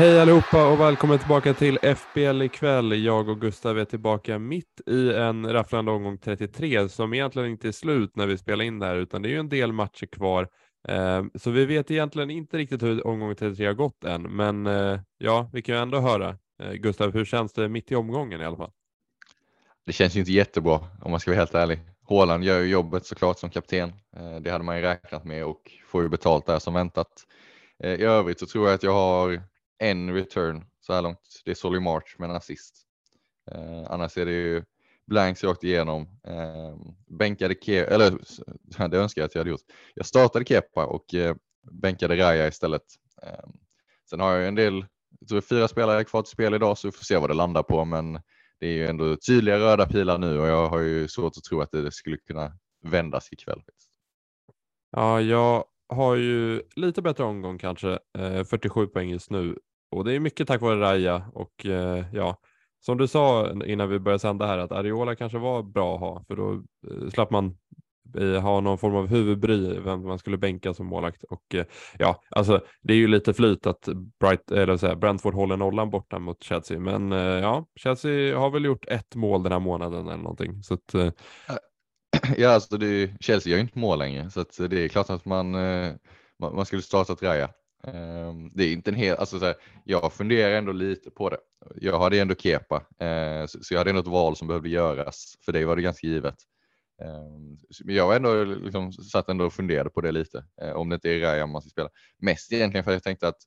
Hej allihopa och välkommen tillbaka till FBL ikväll. Jag och Gustav är tillbaka mitt i en rafflande omgång 33 som egentligen inte är slut när vi spelar in det här utan det är ju en del matcher kvar. Ehm, så vi vet egentligen inte riktigt hur omgång 33 har gått än, men eh, ja, vi kan ju ändå höra. Eh, Gustav, hur känns det mitt i omgången i alla fall? Det känns ju inte jättebra om man ska vara helt ärlig. Haaland gör ju jobbet såklart som kapten. Eh, det hade man ju räknat med och får ju betalt där som väntat. I övrigt så tror jag att jag har en return så här långt. Det är Solly March med en assist. Eh, Annars är det ju blanks rakt igenom. Eh, Bänkade Kepa, eller det önskar jag att jag hade gjort. Jag startade Kepa och eh, bänkade Raja istället. Eh, Sen har jag en del, jag tror det är fyra spelare kvar till spel idag så vi får se vad det landar på men det är ju ändå tydliga röda pilar nu och jag har ju svårt att tro att det skulle kunna vändas ikväll. Ja, jag har ju lite bättre omgång kanske, eh, 47 poäng just nu och det är mycket tack vare Raja och eh, ja, som du sa innan vi började sända här att Ariola kanske var bra att ha för då eh, slapp man eh, ha någon form av huvudbry vem man skulle bänka som målakt och eh, ja, alltså det är ju lite flyt att Bright, eh, eller så här, Brentford håller nollan borta mot Chelsea, men eh, ja, Chelsea har väl gjort ett mål den här månaden eller någonting så att eh, Ja, alltså det, är- Chelsea gör ju inte mål längre så att det är klart att man, eh, man, man skulle starta Raja. Ehm, det är inte en hel, alltså så här, jag funderar ändå lite på det. Jag hade ändå Kepa, eh, så så jag hade ändå ett val som behövde göras. För dig var det ganska givet. Ehm, men jag var ändå liksom, satt ändå och funderade på det lite. Eh, om det inte är Raja man ska spela. Mest egentligen för att jag tänkte att,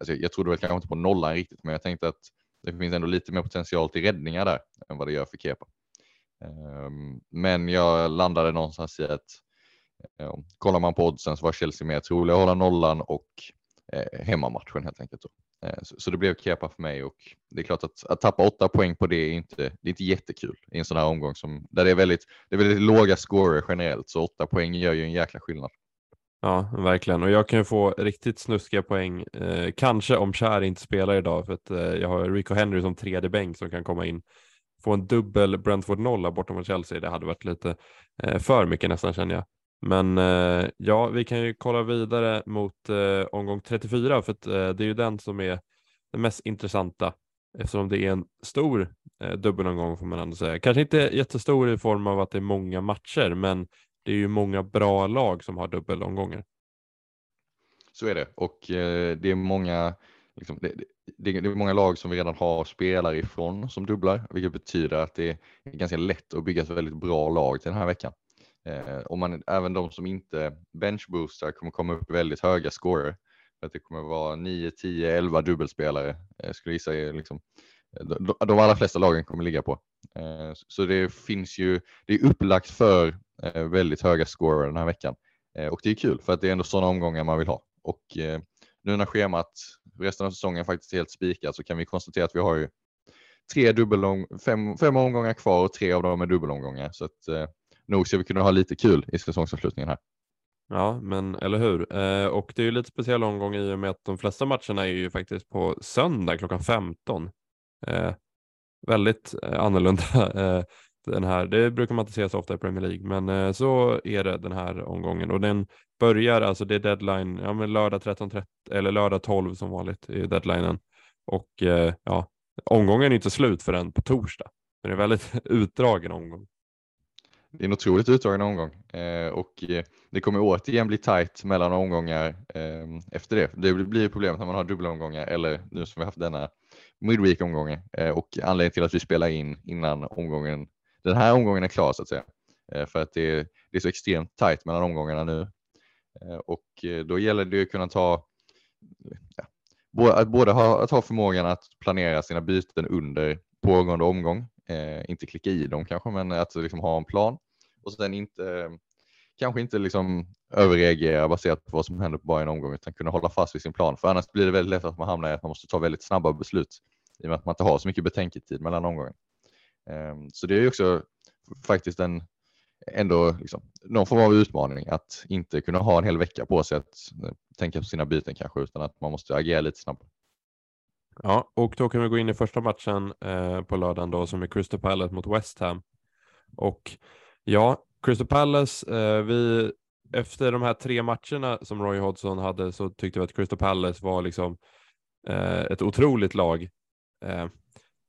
alltså jag trodde väl kanske inte på nollan riktigt, men jag tänkte att det finns ändå lite mer potential till räddningar där än vad det gör för Kepa. Ehm, men jag landade någonstans i att eh, kollar man på oddsen så var Chelsea mer troliga att hålla nollan och eh, hemmamatchen helt enkelt. Då. Eh, så, så det blev Kepa för mig och det är klart att, att tappa åtta poäng på det är inte, det är inte jättekul i en sån här omgång som, där det är väldigt, det är väldigt låga scorer generellt så åtta poäng gör ju en jäkla skillnad. Ja, verkligen. Och jag kan ju få riktigt snuskiga poäng. Eh, kanske om Kär inte spelar idag för att eh, jag har Rico Henry som tredje bänk som kan komma in. Få en dubbel Brentford nolla bortom mot Chelsea. Det hade varit lite eh, för mycket nästan känner jag. Men eh, ja, vi kan ju kolla vidare mot eh, omgång 34 för att eh, det är ju den som är den mest intressanta eftersom det är en stor eh, dubbelomgång får man ändå säga. Kanske inte jättestor i form av att det är många matcher, men det är ju många bra lag som har dubbelomgångar. Så är det och eh, det är många Liksom, det, det, det är många lag som vi redan har spelare ifrån som dubblar, vilket betyder att det är ganska lätt att bygga ett väldigt bra lag till den här veckan. Eh, och man, även de som inte benchboostar kommer komma upp i väldigt höga scorer. För att det kommer vara 9, 10, 11 dubbelspelare, eh, Jag skulle gissa liksom, eh, de, de allra flesta lagen kommer ligga på. Eh, så det finns ju, det är upplagt för eh, väldigt höga scorer den här veckan. Eh, och det är kul för att det är ändå sådana omgångar man vill ha. Och eh, nu när schemat resten av säsongen faktiskt är helt spikat så kan vi konstatera att vi har ju tre dubbelom, fem, fem omgångar kvar och tre av dem är dubbelomgångar. Så att eh, nog ska vi kunna ha lite kul i säsongsavslutningen här. Ja, men eller hur? Eh, och det är ju lite speciell omgång i och med att de flesta matcherna är ju faktiskt på söndag klockan 15. Eh, väldigt eh, annorlunda eh, den här. Det brukar man inte se så ofta i Premier League, men eh, så är det den här omgången och den börjar alltså. Det är deadline. Ja, men lördag 13.30 eller lördag 12 som vanligt är deadlinen och eh, ja, omgången är inte slut förrän på torsdag. Men det är en väldigt utdragen omgång. Det är en otroligt utdragen omgång eh, och eh, det kommer återigen bli tajt mellan omgångar eh, efter det. Det blir problemet när man har dubbla omgångar eller nu som vi haft denna midweek-omgången eh, och anledningen till att vi spelar in innan omgången, den här omgången är klar så att säga. Eh, för att det är, det är så extremt tajt mellan omgångarna nu eh, och eh, då gäller det att kunna ta ja, både, att både ha, att ha förmågan att planera sina byten under pågående omgång, eh, inte klicka i dem kanske, men att liksom ha en plan och sen inte kanske inte liksom överreagera baserat på vad som händer på bara en omgång utan kunna hålla fast vid sin plan. För annars blir det väldigt lätt att man hamnar i att man måste ta väldigt snabba beslut i och med att man inte har så mycket betänketid mellan omgången. Ehm, så det är ju också faktiskt en ändå liksom, någon form av utmaning att inte kunna ha en hel vecka på sig att eh, tänka på sina byten kanske utan att man måste agera lite snabbare. Ja, och då kan vi gå in i första matchen eh, på lördagen då som är Crystal Palace mot West Ham. Och ja, Crystal Palace, eh, vi efter de här tre matcherna som Roy Hodgson hade så tyckte vi att Crystal Palace var liksom eh, ett otroligt lag. Eh,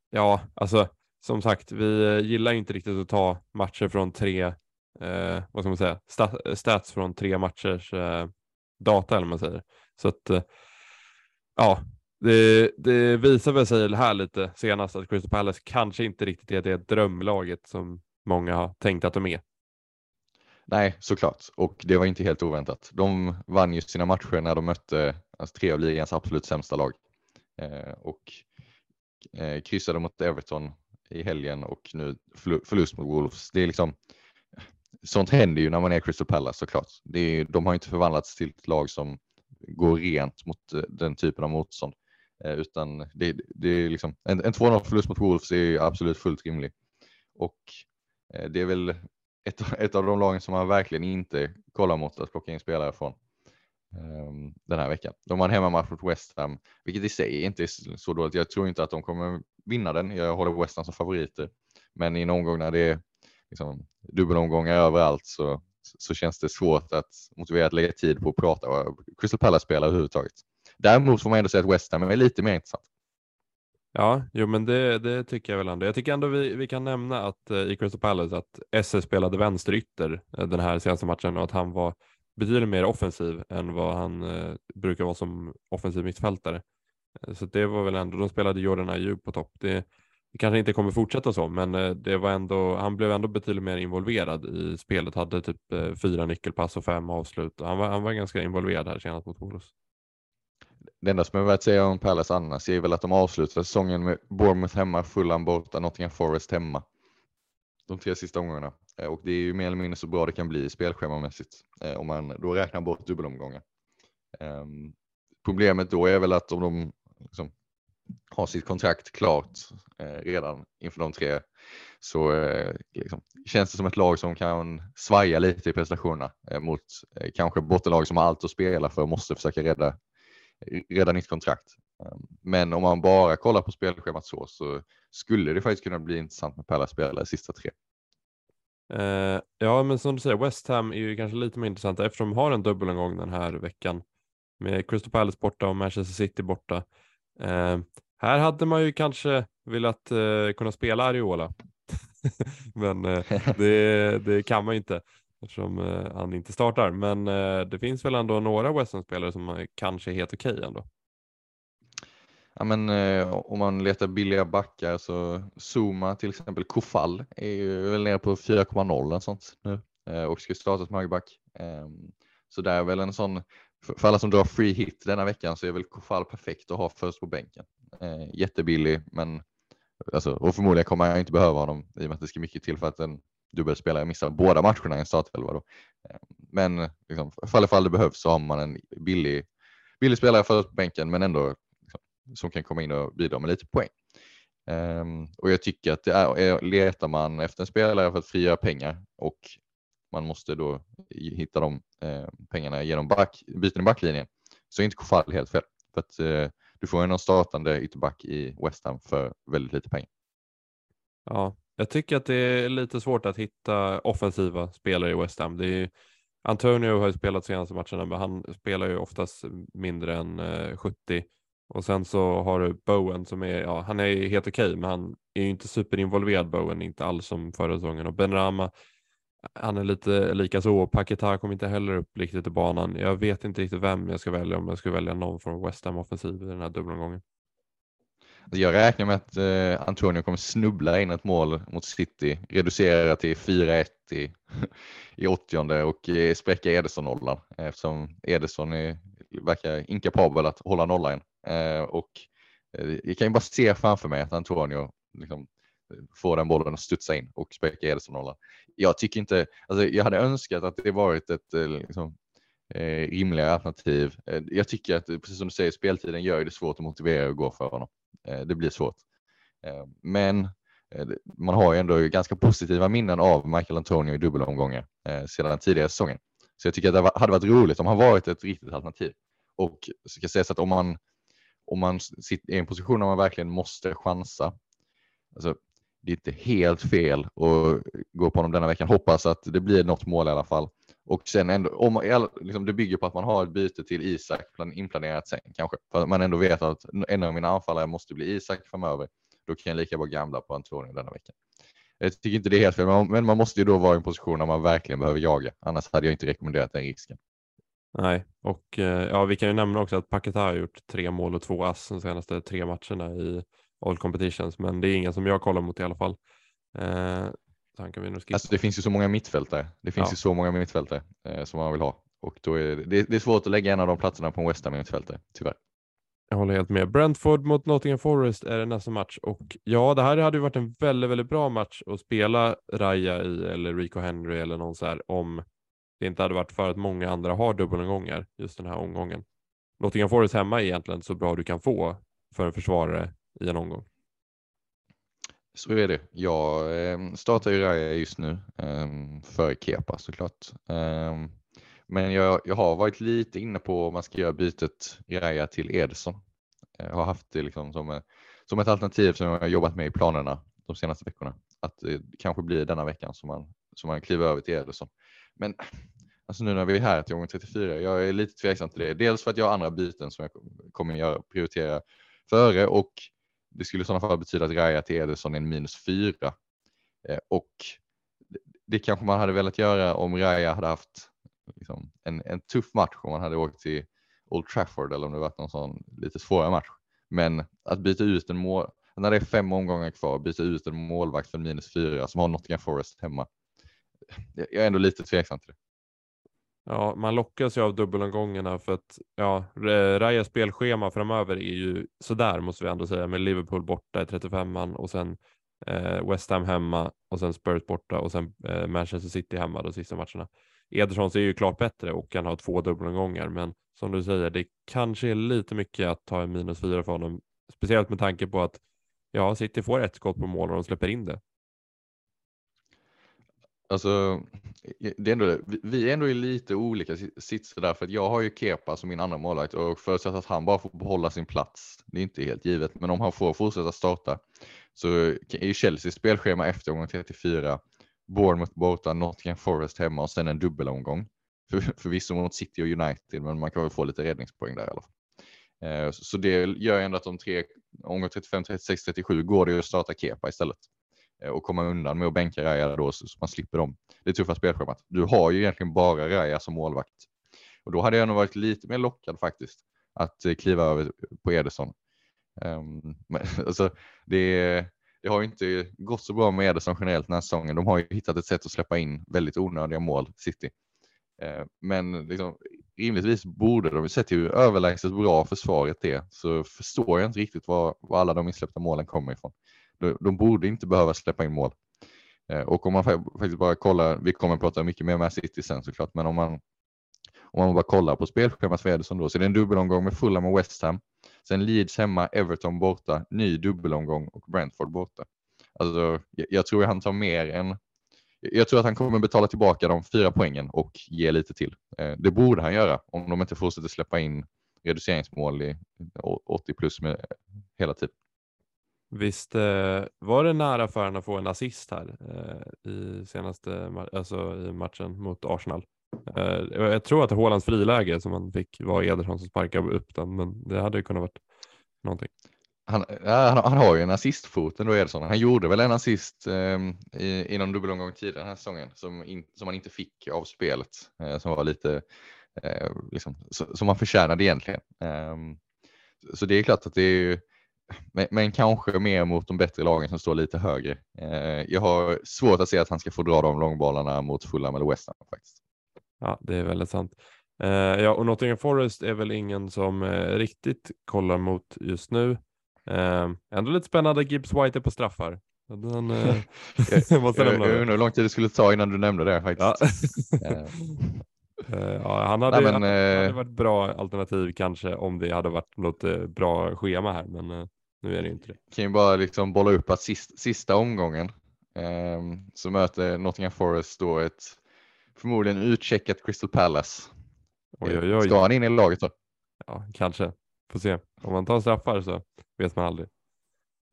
ja, alltså som sagt, vi gillar inte riktigt att ta matcher från tre, eh, vad ska man säga, stats från tre matchers eh, data eller vad man säger. Så att eh, ja, det, det visar väl sig här lite senast att Crystal Palace kanske inte riktigt är det drömlaget som många har tänkt att de är. Nej, såklart. Och det var inte helt oväntat. De vann ju sina matcher när de mötte alltså, tre av ligans absolut sämsta lag. Eh, och eh, kryssade mot Everton i helgen och nu förlust mot Wolves. Det är liksom, sånt händer ju när man är Crystal Palace såklart. Det är, de har inte förvandlats till ett lag som går rent mot eh, den typen av motstånd. Eh, utan det, det är liksom, en, en 2-0 förlust mot Wolves är absolut fullt rimlig. Och eh, det är väl ett, ett av de lagen som man verkligen inte kollar mot att plocka in spelare från ehm, den här veckan. De har en hemmamatch mot West Ham, vilket i sig inte är så dåligt. Jag tror inte att de kommer vinna den. Jag håller West Ham som favoriter, men i en omgång när det är liksom, dubbelomgångar överallt så, så känns det svårt att motivera att lägga tid på att prata och Crystal Palace-spelare överhuvudtaget. Däremot får man ändå säga att West Ham är lite mer intressant. Ja, jo, men det, det tycker jag väl ändå. Jag tycker ändå vi, vi kan nämna att eh, i Crystal Palace att SS spelade vänsterytter eh, den här senaste matchen och att han var betydligt mer offensiv än vad han eh, brukar vara som offensiv mittfältare. Eh, så det var väl ändå, de spelade Jordan Ayew på topp. Det, det kanske inte kommer fortsätta så, men eh, det var ändå, han blev ändå betydligt mer involverad i spelet, hade typ eh, fyra nyckelpass och fem avslut. Han var, han var ganska involverad här senast mot Wolves. Det enda som jag velat säga om Palace annars är väl att de avslutar säsongen med Bournemouth hemma, Fulham borta, Nottingham Forest hemma. De tre sista omgångarna. Eh, och det är ju mer eller mindre så bra det kan bli spelschemamässigt eh, om man då räknar bort dubbelomgångar. Ehm, problemet då är väl att om de liksom, har sitt kontrakt klart eh, redan inför de tre så liksom, känns det som ett lag som kan svaja lite i prestationerna mot kanske bottenlag som har allt att spela för och måste försöka rädda, rädda nytt kontrakt. Um, men om man bara kollar på spelschemat så, så skulle det faktiskt kunna bli intressant med Palace spelare sista tre. Uh, ja, men som du säger, West Ham är ju kanske lite mer intressanta eftersom de har en dubbelomgång den här veckan med Crystal Palace borta och Manchester City borta. Uh, här hade man ju kanske velat uh, kunna spela Ariola, men det, det, kan man ju inte eftersom eh, han inte startar. Men eh, det finns väl ändå några West Ham-spelare som eh, kanske är helt okej okay ändå. Ja, men, eh, om man letar billiga backar så Zuma till exempel Kofall är ju väl nere på 4,0 sånt nu eh, och ska starta som högerback. Eh, så det är väl en sån, för alla som drar free hit denna veckan så är väl Kofall perfekt att ha först på bänken. Eh, jättebillig men alltså, och förmodligen kommer jag inte behöva honom i och med att det ska mycket till för att en dubbelspelare missar båda matcherna i en startelva. Då. Ehm, men liksom, fall ifall det behövs så har man en billig, billig spelare för på bänken men ändå liksom, som kan komma in och bidra med lite poäng. Um, och jag tycker att det är, letar man efter en spelare för att frigöra pengar och man måste då hitta de eh, pengarna genom back, byten i backlinjen så är inte Kofall helt fel. För att eh, du får en startande ytterback i West Ham för väldigt lite pengar. Ja, jag tycker att det är lite svårt att hitta offensiva spelare i West Ham. Det är, Antonio har ju spelat senaste matcherna, men han spelar ju oftast mindre än eh, 70 och sen så har du Bowen som är, ja han är helt okej okay, men han är ju inte superinvolverad Bowen, inte alls som förra säsongen. Och Benrama, han är lite lika så. Paketa kom inte heller upp riktigt i banan. Jag vet inte riktigt vem jag ska välja om jag ska välja någon från West Ham offensiv i den här dubbelomgången. Alltså, jag räknar med att eh, Antonio kommer snubbla in ett mål mot City, reducera till 4-1 i, i 80 och eh, spräcka Ederson-nollan eftersom Ederson är, verkar inkapabel att hålla nollan. Eh, och eh, jag kan ju bara se framför mig att Antonio liksom, får den bollen att studsa in och spräcka Ederson-nollan. Jag tycker inte, alltså jag hade önskat att det varit ett eh, liksom, eh, rimligare alternativ. Eh, jag tycker att, precis som du säger, speltiden gör det svårt att motivera att gå för honom. Eh, det blir svårt. Eh, men eh, man har ju ändå ganska positiva minnen av Michael Antonio i dubbelomgångar sedan tidigare säsongen. Så jag tycker att det hade varit roligt om han varit ett riktigt alternativ. Och ska sägas att om man, om man sitter i en position där man verkligen måste chansa, alltså det är inte helt fel att gå på honom denna veckan. Hoppas att det blir något mål i alla fall. Och sen ändå, om, liksom det bygger på att man har ett byte till Isak inplanerat sen kanske. För att man ändå vet att en av mina anfallare måste bli Isak framöver. Då kan jag lika bra gamla på Antonio denna veckan. Jag tycker inte det är helt fel, men man måste ju då vara i en position där man verkligen behöver jaga. Annars hade jag inte rekommenderat den risken. Nej, och eh, ja, vi kan ju nämna också att Paketa har gjort tre mål och två ass de senaste tre matcherna i All Competitions, men det är ingen som jag kollar mot i alla fall. Eh, han kan vi nog alltså, det finns ju så många mittfältare. Det finns ja. ju så många mittfältare eh, som man vill ha och då är det, det, är svårt att lägga en av de platserna på en West Ham mittfältare, tyvärr. Jag håller helt med. Brentford mot Nottingham Forest är det nästa match och ja, det här hade ju varit en väldigt, väldigt bra match att spela Raya i eller Rico Henry eller någon så här om det inte hade varit för att många andra har dubbelomgångar just den här omgången. Nottingham Forest hemma är egentligen så bra du kan få för en försvarare i en omgång. Så är det. Jag ehm, startar ju Raya just nu ehm, för Kepa såklart. Ehm, men jag, jag har varit lite inne på om man ska göra bytet Raya till Edson. Jag har haft det liksom som, eh, som ett alternativ som jag har jobbat med i planerna de senaste veckorna. Att det kanske blir denna veckan som man, som man kliver över till Ederson. Men alltså nu när vi är här till gång 34, jag är lite tveksam till det. Dels för att jag har andra byten som jag kommer göra, prioritera före och det skulle i sådana fall betyda att Raja till Ederson är en minus fyra. Eh, och det kanske man hade velat göra om Raja hade haft liksom, en, en tuff match om man hade åkt till Old Trafford eller om det varit någon sån lite svårare match. Men att byta ut en mål, när det är fem omgångar kvar, byta ut en målvakt för minus fyra som har Nottingham Forest hemma. Jag är ändå lite tveksam till det. Ja, man lockas ju av dubbelomgångarna för att ja, Rajas spelschema framöver är ju sådär måste vi ändå säga med Liverpool borta i 35an och sen eh, West Ham hemma och sen Spurs borta och sen eh, Manchester City hemma de sista matcherna. Ederson ser ju klart bättre och kan ha två dubbelomgångar, men som du säger, det kanske är lite mycket att ta en minus fyra för honom, speciellt med tanke på att ja, City får ett skott på mål och de släpper in det. Alltså, det är ändå, vi är ändå i lite olika sitsar där för att jag har ju Kepa som min andra målvakt och förutsatt att han bara får behålla sin plats. Det är inte helt givet, men om han får fortsätta starta så är ju Chelsea spelschema efter omgång 34. Bournemouth borta, Nottingham Forest hemma och sen en dubbelomgång. För, förvisso mot City och United, men man kan väl få lite räddningspoäng där i alla fall. Eh, så det gör ändå att de tre, omgång 35, 36, 37 går det ju att starta Kepa istället. Eh, och komma undan med att bänka Raja då så man slipper dem. Det tuffa spelschemat. Du har ju egentligen bara Raja som målvakt. Och då hade jag nog varit lite mer lockad faktiskt att eh, kliva över på Ederson. Um, men, alltså, det, det har ju inte gått så bra med Ederson generellt den här säsongen. De har ju hittat ett sätt att släppa in väldigt onödiga mål, City. Uh, men liksom, rimligtvis borde de, sett hur överlägset bra försvaret är, så förstår jag inte riktigt var, var alla de insläppta målen kommer ifrån. De borde inte behöva släppa in mål. Eh, och om man faktiskt bara kollar, vi kommer att prata mycket mer med City sen såklart, men om man, om man bara kollar på spelschemat för Ederson då, så är det en dubbelomgång med Fulham och West Ham. Sen Leeds hemma, Everton borta, ny dubbelomgång och Brentford borta. Alltså, jag, jag tror han tar mer än jag tror att han kommer betala tillbaka de fyra poängen och ge lite till. Eh, det borde han göra om de inte fortsätter släppa in reduceringsmål i 80 plus med hela tiden. Visst eh, var det nära för honom att få en assist här eh, i senaste alltså i matchen mot Arsenal. Eh, jag tror att det Hålands friläge som han fick var Ederson som sparkade upp den, men det hade ju kunnat varit någonting. Han, han, han, har ju en assistfot ändå Ederson. Han gjorde väl en assist eh, i, i någon dubbelomgång tidigare den här säsongen som, in, som han inte fick av spelet. Eh, som var lite eh, liksom, som man förtjänade egentligen. Ehm, så det är klart att det är ju men, men, kanske mer mot de bättre lagen som står lite högre. Eh, jag har svårt att se att han ska få dra de långbollarna mot Fulham eller West Ham faktiskt. Ja, det är väldigt sant. Eh, ja, och Nottingham Forest är väl ingen som eh, riktigt kollar mot just nu. Eh, ändå lite spännande Gibbs White på straffar. Den, eh, jag, måste jag, jag undrar hur lång tid det skulle ta innan du nämnde det faktiskt. Ja. Uh, ja, han hade, Nej, men, hade, hade, varit bra alternativ kanske om det hade varit något bra schema här. Men, Nu är det inte det. Kan ju bara liksom bolla upp att sist, sista omgången eh, så möter Nottingham Forest då ett förmodligen utcheckat Crystal Palace. Oj, oj, oj. Ska han in i laget då? Ja, kanske. Får se. Om man tar straffar så vet man aldrig.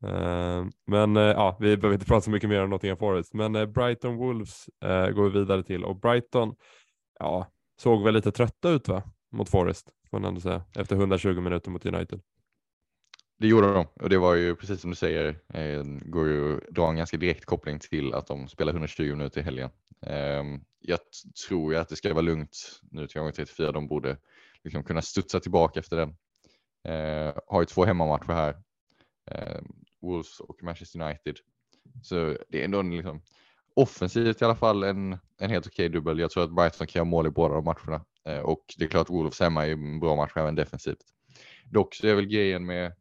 Uh, men uh, ja, vi behöver inte prata så mycket mer om Nottingham Forest, men uh, Brighton Wolves går vi vidare till och Brighton, ja, såg väl lite trötta ut va? Mot Forest, får man ändå säga, efter 120 minuter mot United. Det gjorde de och det var ju precis som du säger, eh, går ju att dra en ganska direkt koppling till att de spelar 120 minuter i helgen. Eh, jag tror ju att det ska vara lugnt nu till gång 34. De borde liksom kunna studsa tillbaka efter den. Eh, har ju två hemmamatcher här. Eh, Wolves och Manchester United. Så det är ändå en liksom, offensivt i alla fall en, en helt okej dubbel. Jag tror att Brighton kan göra mål i båda de matcherna eh, och det är klart Wolves hemma är en bra match även defensivt. Dock så är väl grejen med,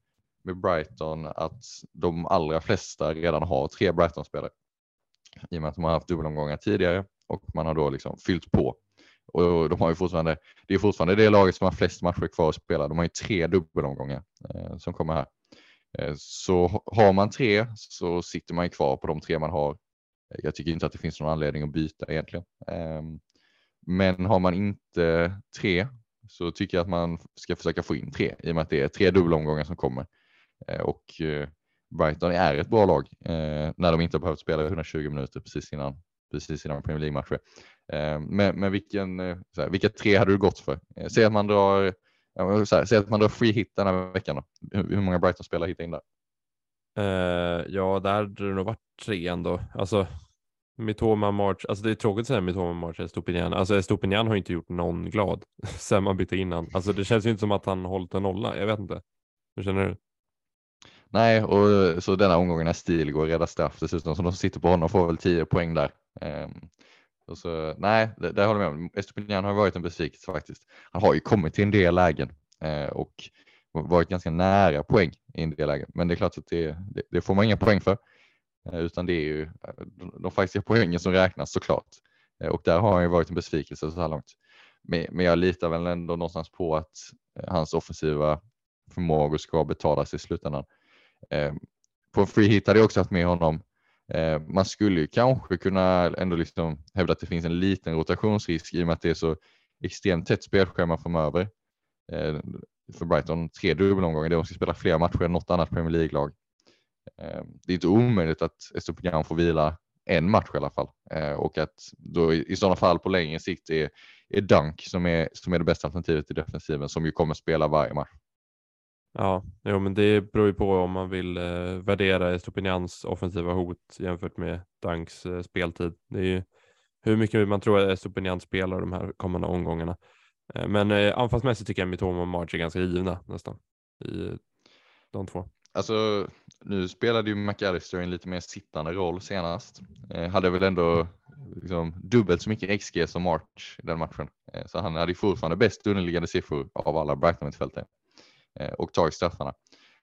med Brighton att de allra flesta redan har tre Brighton-spelare. I och med att de har haft dubbelomgångar tidigare och man har då liksom fyllt på. Och de har ju fortfarande, det är fortfarande det laget som har flest matcher kvar att spela. De har ju tre dubbelomgångar eh, som kommer här. Eh, så har man tre så sitter man ju kvar på de tre man har. Eh, jag tycker inte att det finns någon anledning att byta egentligen. Ehm, men har man inte tre så tycker jag att man ska försöka få in tre i och med att det är tre dubbelomgångar som kommer. Eh, och eh, Brighton är ett bra lag eh, när de inte har behövt spela 120 minuter precis innan, precis innan Premier League-matcher. Men, men vilken, här, vilka tre hade du gått för? Säg att man drar här, säg att man drar free hit den här veckan då. Hur många Brighton-spelare hittar in där? Uh, ja, där hade det nog varit tre ändå. Alltså, Mitoma March, alltså det är tråkigt att säga Mitoma March Estopinian. Alltså Estopinian har inte gjort någon glad sen man bytte in han. Alltså det känns ju inte som att han hållit en nolla. Jag vet inte. Hur känner du? Nej, och så denna omgången är Stil går rädda straff dessutom, så de som sitter på honom får väl 10 poäng där. Um, och så, nej, det, det håller jag med om. Estopinian har varit en besvikelse faktiskt. Han har ju kommit till en del lägen uh, och varit ganska nära poäng i en del lägen. Men det är klart att det, det, det får man inga poäng för. Uh, utan det är ju de, de faktiska poängen som räknas såklart. Uh, och där har han ju varit en besvikelse så här långt. Men, men jag litar väl ändå någonstans på att hans offensiva förmågor ska betalas i slutändan. Eh, på free hit hade jag också haft med honom Eh, man skulle ju kanske kunna ändå liksom hävda att det finns en liten rotationsrisk i och med att det är så extremt tätt spelschema framöver. Eh, för Brighton tre dubbelomgångar, de ska spela fler matcher än något annat Premier League-lag. Eh, det är inte omöjligt att Estopian får vila en match i alla fall eh, och att då i sådana fall på längre sikt är, är Dunk som är, som är det bästa alternativet i defensiven som ju kommer spela varje match. Ja, jo, men det beror ju på om man vill eh, värdera Estopinians offensiva hot jämfört med Danks eh, speltid. Det är ju hur mycket man tror att Estopinian spelar de här kommande omgångarna. Eh, men eh, anfallsmässigt tycker jag Mitoma och March är ganska givna nästan i eh, de två. Alltså, nu spelade ju McAllister en lite mer sittande roll senast. Eh, hade väl ändå liksom, dubbelt så mycket XG som March i den matchen. Eh, så han hade ju fortfarande bäst underliggande siffror av alla Brighton-mittfältare. Eh, och tar straffarna.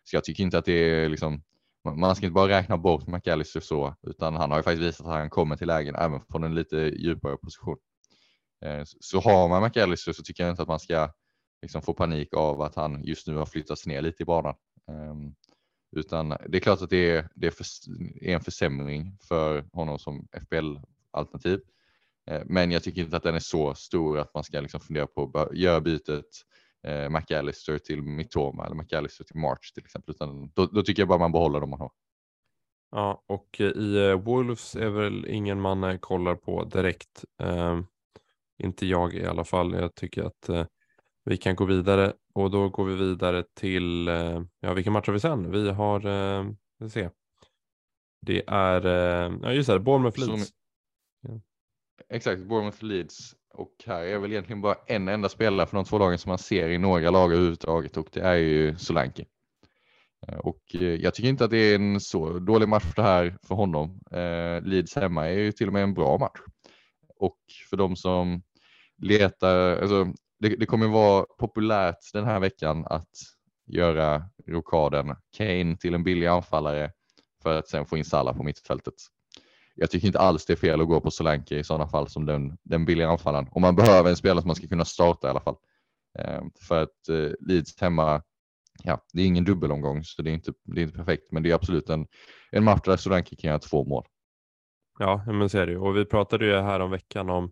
Så jag tycker inte att det är liksom, man ska inte bara räkna bort McAllister så, utan han har ju faktiskt visat att han kommer till lägen även från en lite djupare position. Eh, så har man McAllister så tycker jag inte att man ska liksom få panik av att han just nu har flyttats ner lite i banan. Ehm, utan det är klart att det är, det är, för, är en försämring för honom som FBL-alternativ. Eh, men jag tycker inte att den är så stor att man ska liksom fundera på att göra bytet eh, McAllister till Mitoma eller McAllister till March till exempel. Utan då, då tycker jag bara man behåller dem man har. Ja, och eh, i uh, Wolves är väl ingen man uh, kollar på direkt. Uh, inte jag i alla fall. Jag tycker att uh, vi kan gå vidare och då går vi vidare till, ja vilken match har vi sen? Vi har, uh, vi se. Det är, ja just det, Bournemouth Leeds. Ja. Exakt, Bournemouth Leeds. Och här är väl egentligen bara en enda spelare för de två lagen som man ser i några lag överhuvudtaget och det är ju Solanke. Eh, och eh, jag tycker inte att det är en så dålig match det här för honom. Eh, Leeds hemma är ju till och med en bra match. Och för de som letar, alltså det, det kommer vara populärt den här veckan att göra rokaden Kane till en billig anfallare för att sen få in Salah på mittfältet jag tycker inte alls det är fel att gå på Solanke i sådana fall som den, den billiga anfallaren. Om man behöver en spelare som man ska kunna starta i alla fall. Eh, för att eh, Leeds hemma ja, det är ingen dubbelomgång så det är inte, det är inte perfekt, men det är absolut en, en match där Solanke kan göra två mål. Ja, men så är det ju. Och vi pratade ju här om veckan om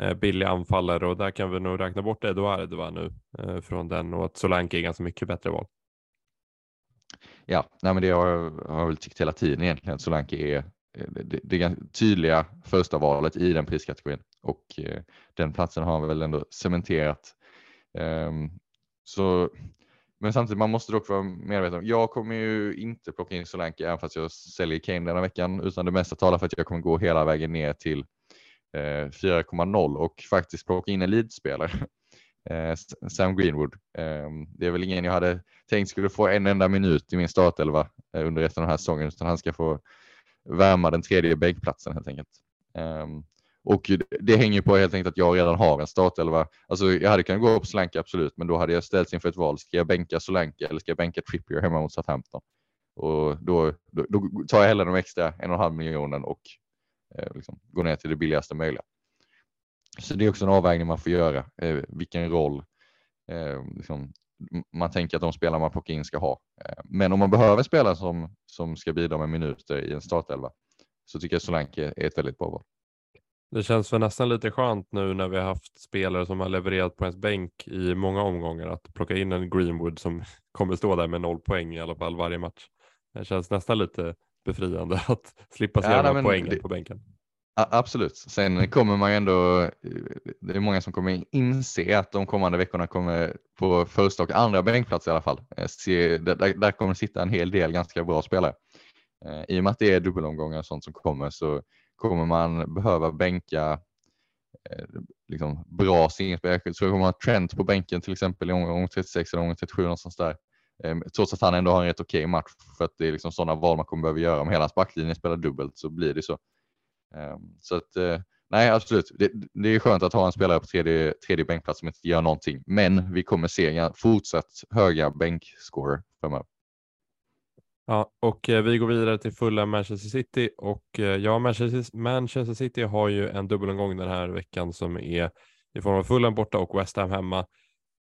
eh, billiga anfallare och där kan vi nog räkna bort Eduardo nu eh, från den och att Solanke är ganska mycket bättre val. Ja, nej men det har jag, har väl tyckt hela tiden egentligen Solanke är Eh, det, det tydliga första valet i den priskategorin och eh, den platsen har han väl ändå cementerat. Ehm, så, men samtidigt, man måste dock vara medveten om, jag kommer ju inte plocka in Solanke även fast jag säljer Kane denna veckan, utan det mesta talar för att jag kommer gå hela vägen ner till eh, 4,0 och faktiskt plocka in en leadspelare. Sam Greenwood. Ehm, det är väl ingen jag hade tänkt skulle få en enda minut i min startelva under resten av den här säsongen, utan han ska få värma den tredje bänkplatsen helt enkelt. Um, och det hänger på helt enkelt att jag redan har en startelva. Alltså jag hade kunnat gå på Solanke absolut, men då hade jag ställts inför ett val. Ska jag bänka Solanke eller ska jag bänka Trippier hemma mot Southampton? Och då, då, då tar jag hellre de extra en och en halv miljonen och eh, liksom, går ner till det billigaste möjliga. Så det är också en avvägning man får göra, eh, vilken roll eh, liksom, man tänker att de spelare man plockar in ska ha. Eh, men om man behöver spelare som, som ska bidra med minuter i en startelva så tycker jag Solanke är ett väldigt bra val. Det känns för nästan lite skönt nu när vi har haft spelare som har levererat på ens bänk i många omgångar att plocka in en Greenwood som kommer stå där med noll poäng i alla fall varje match. Det känns nästan lite befriande att slippa se ja, poängen det, på bänken. Absolut. Sen kommer man ju ändå, eh, det är många som kommer inse att de kommande veckorna kommer på första och andra bänkplats i alla fall. Eh, se, där, där kommer sitta en hel del ganska bra spelare. Eh, I och med att det är dubbelomgångar och sånt som kommer så kommer man behöva bänka liksom, bra singelspelare. Så kommer man ha Trent på bänken till exempel i omgång 36 eller omgång 37 någonstans där. Ehm, trots att han ändå har en rätt okej okay match för att det är liksom sådana val man kommer behöva göra. Om hela hans backlinje spelar dubbelt så blir det så. Ehm, så att eh, nej, absolut. Det, det, är skönt att ha en spelare på tredje, tredje bänkplats som inte gör någonting, men vi kommer se fortsatt höga bänkscorer framöver. Ja, och eh, vi går vidare till fulla Manchester City och eh, ja, Manchester, Manchester City har ju en dubbelomgång den här veckan som är i form av Fulham borta och West Ham hemma.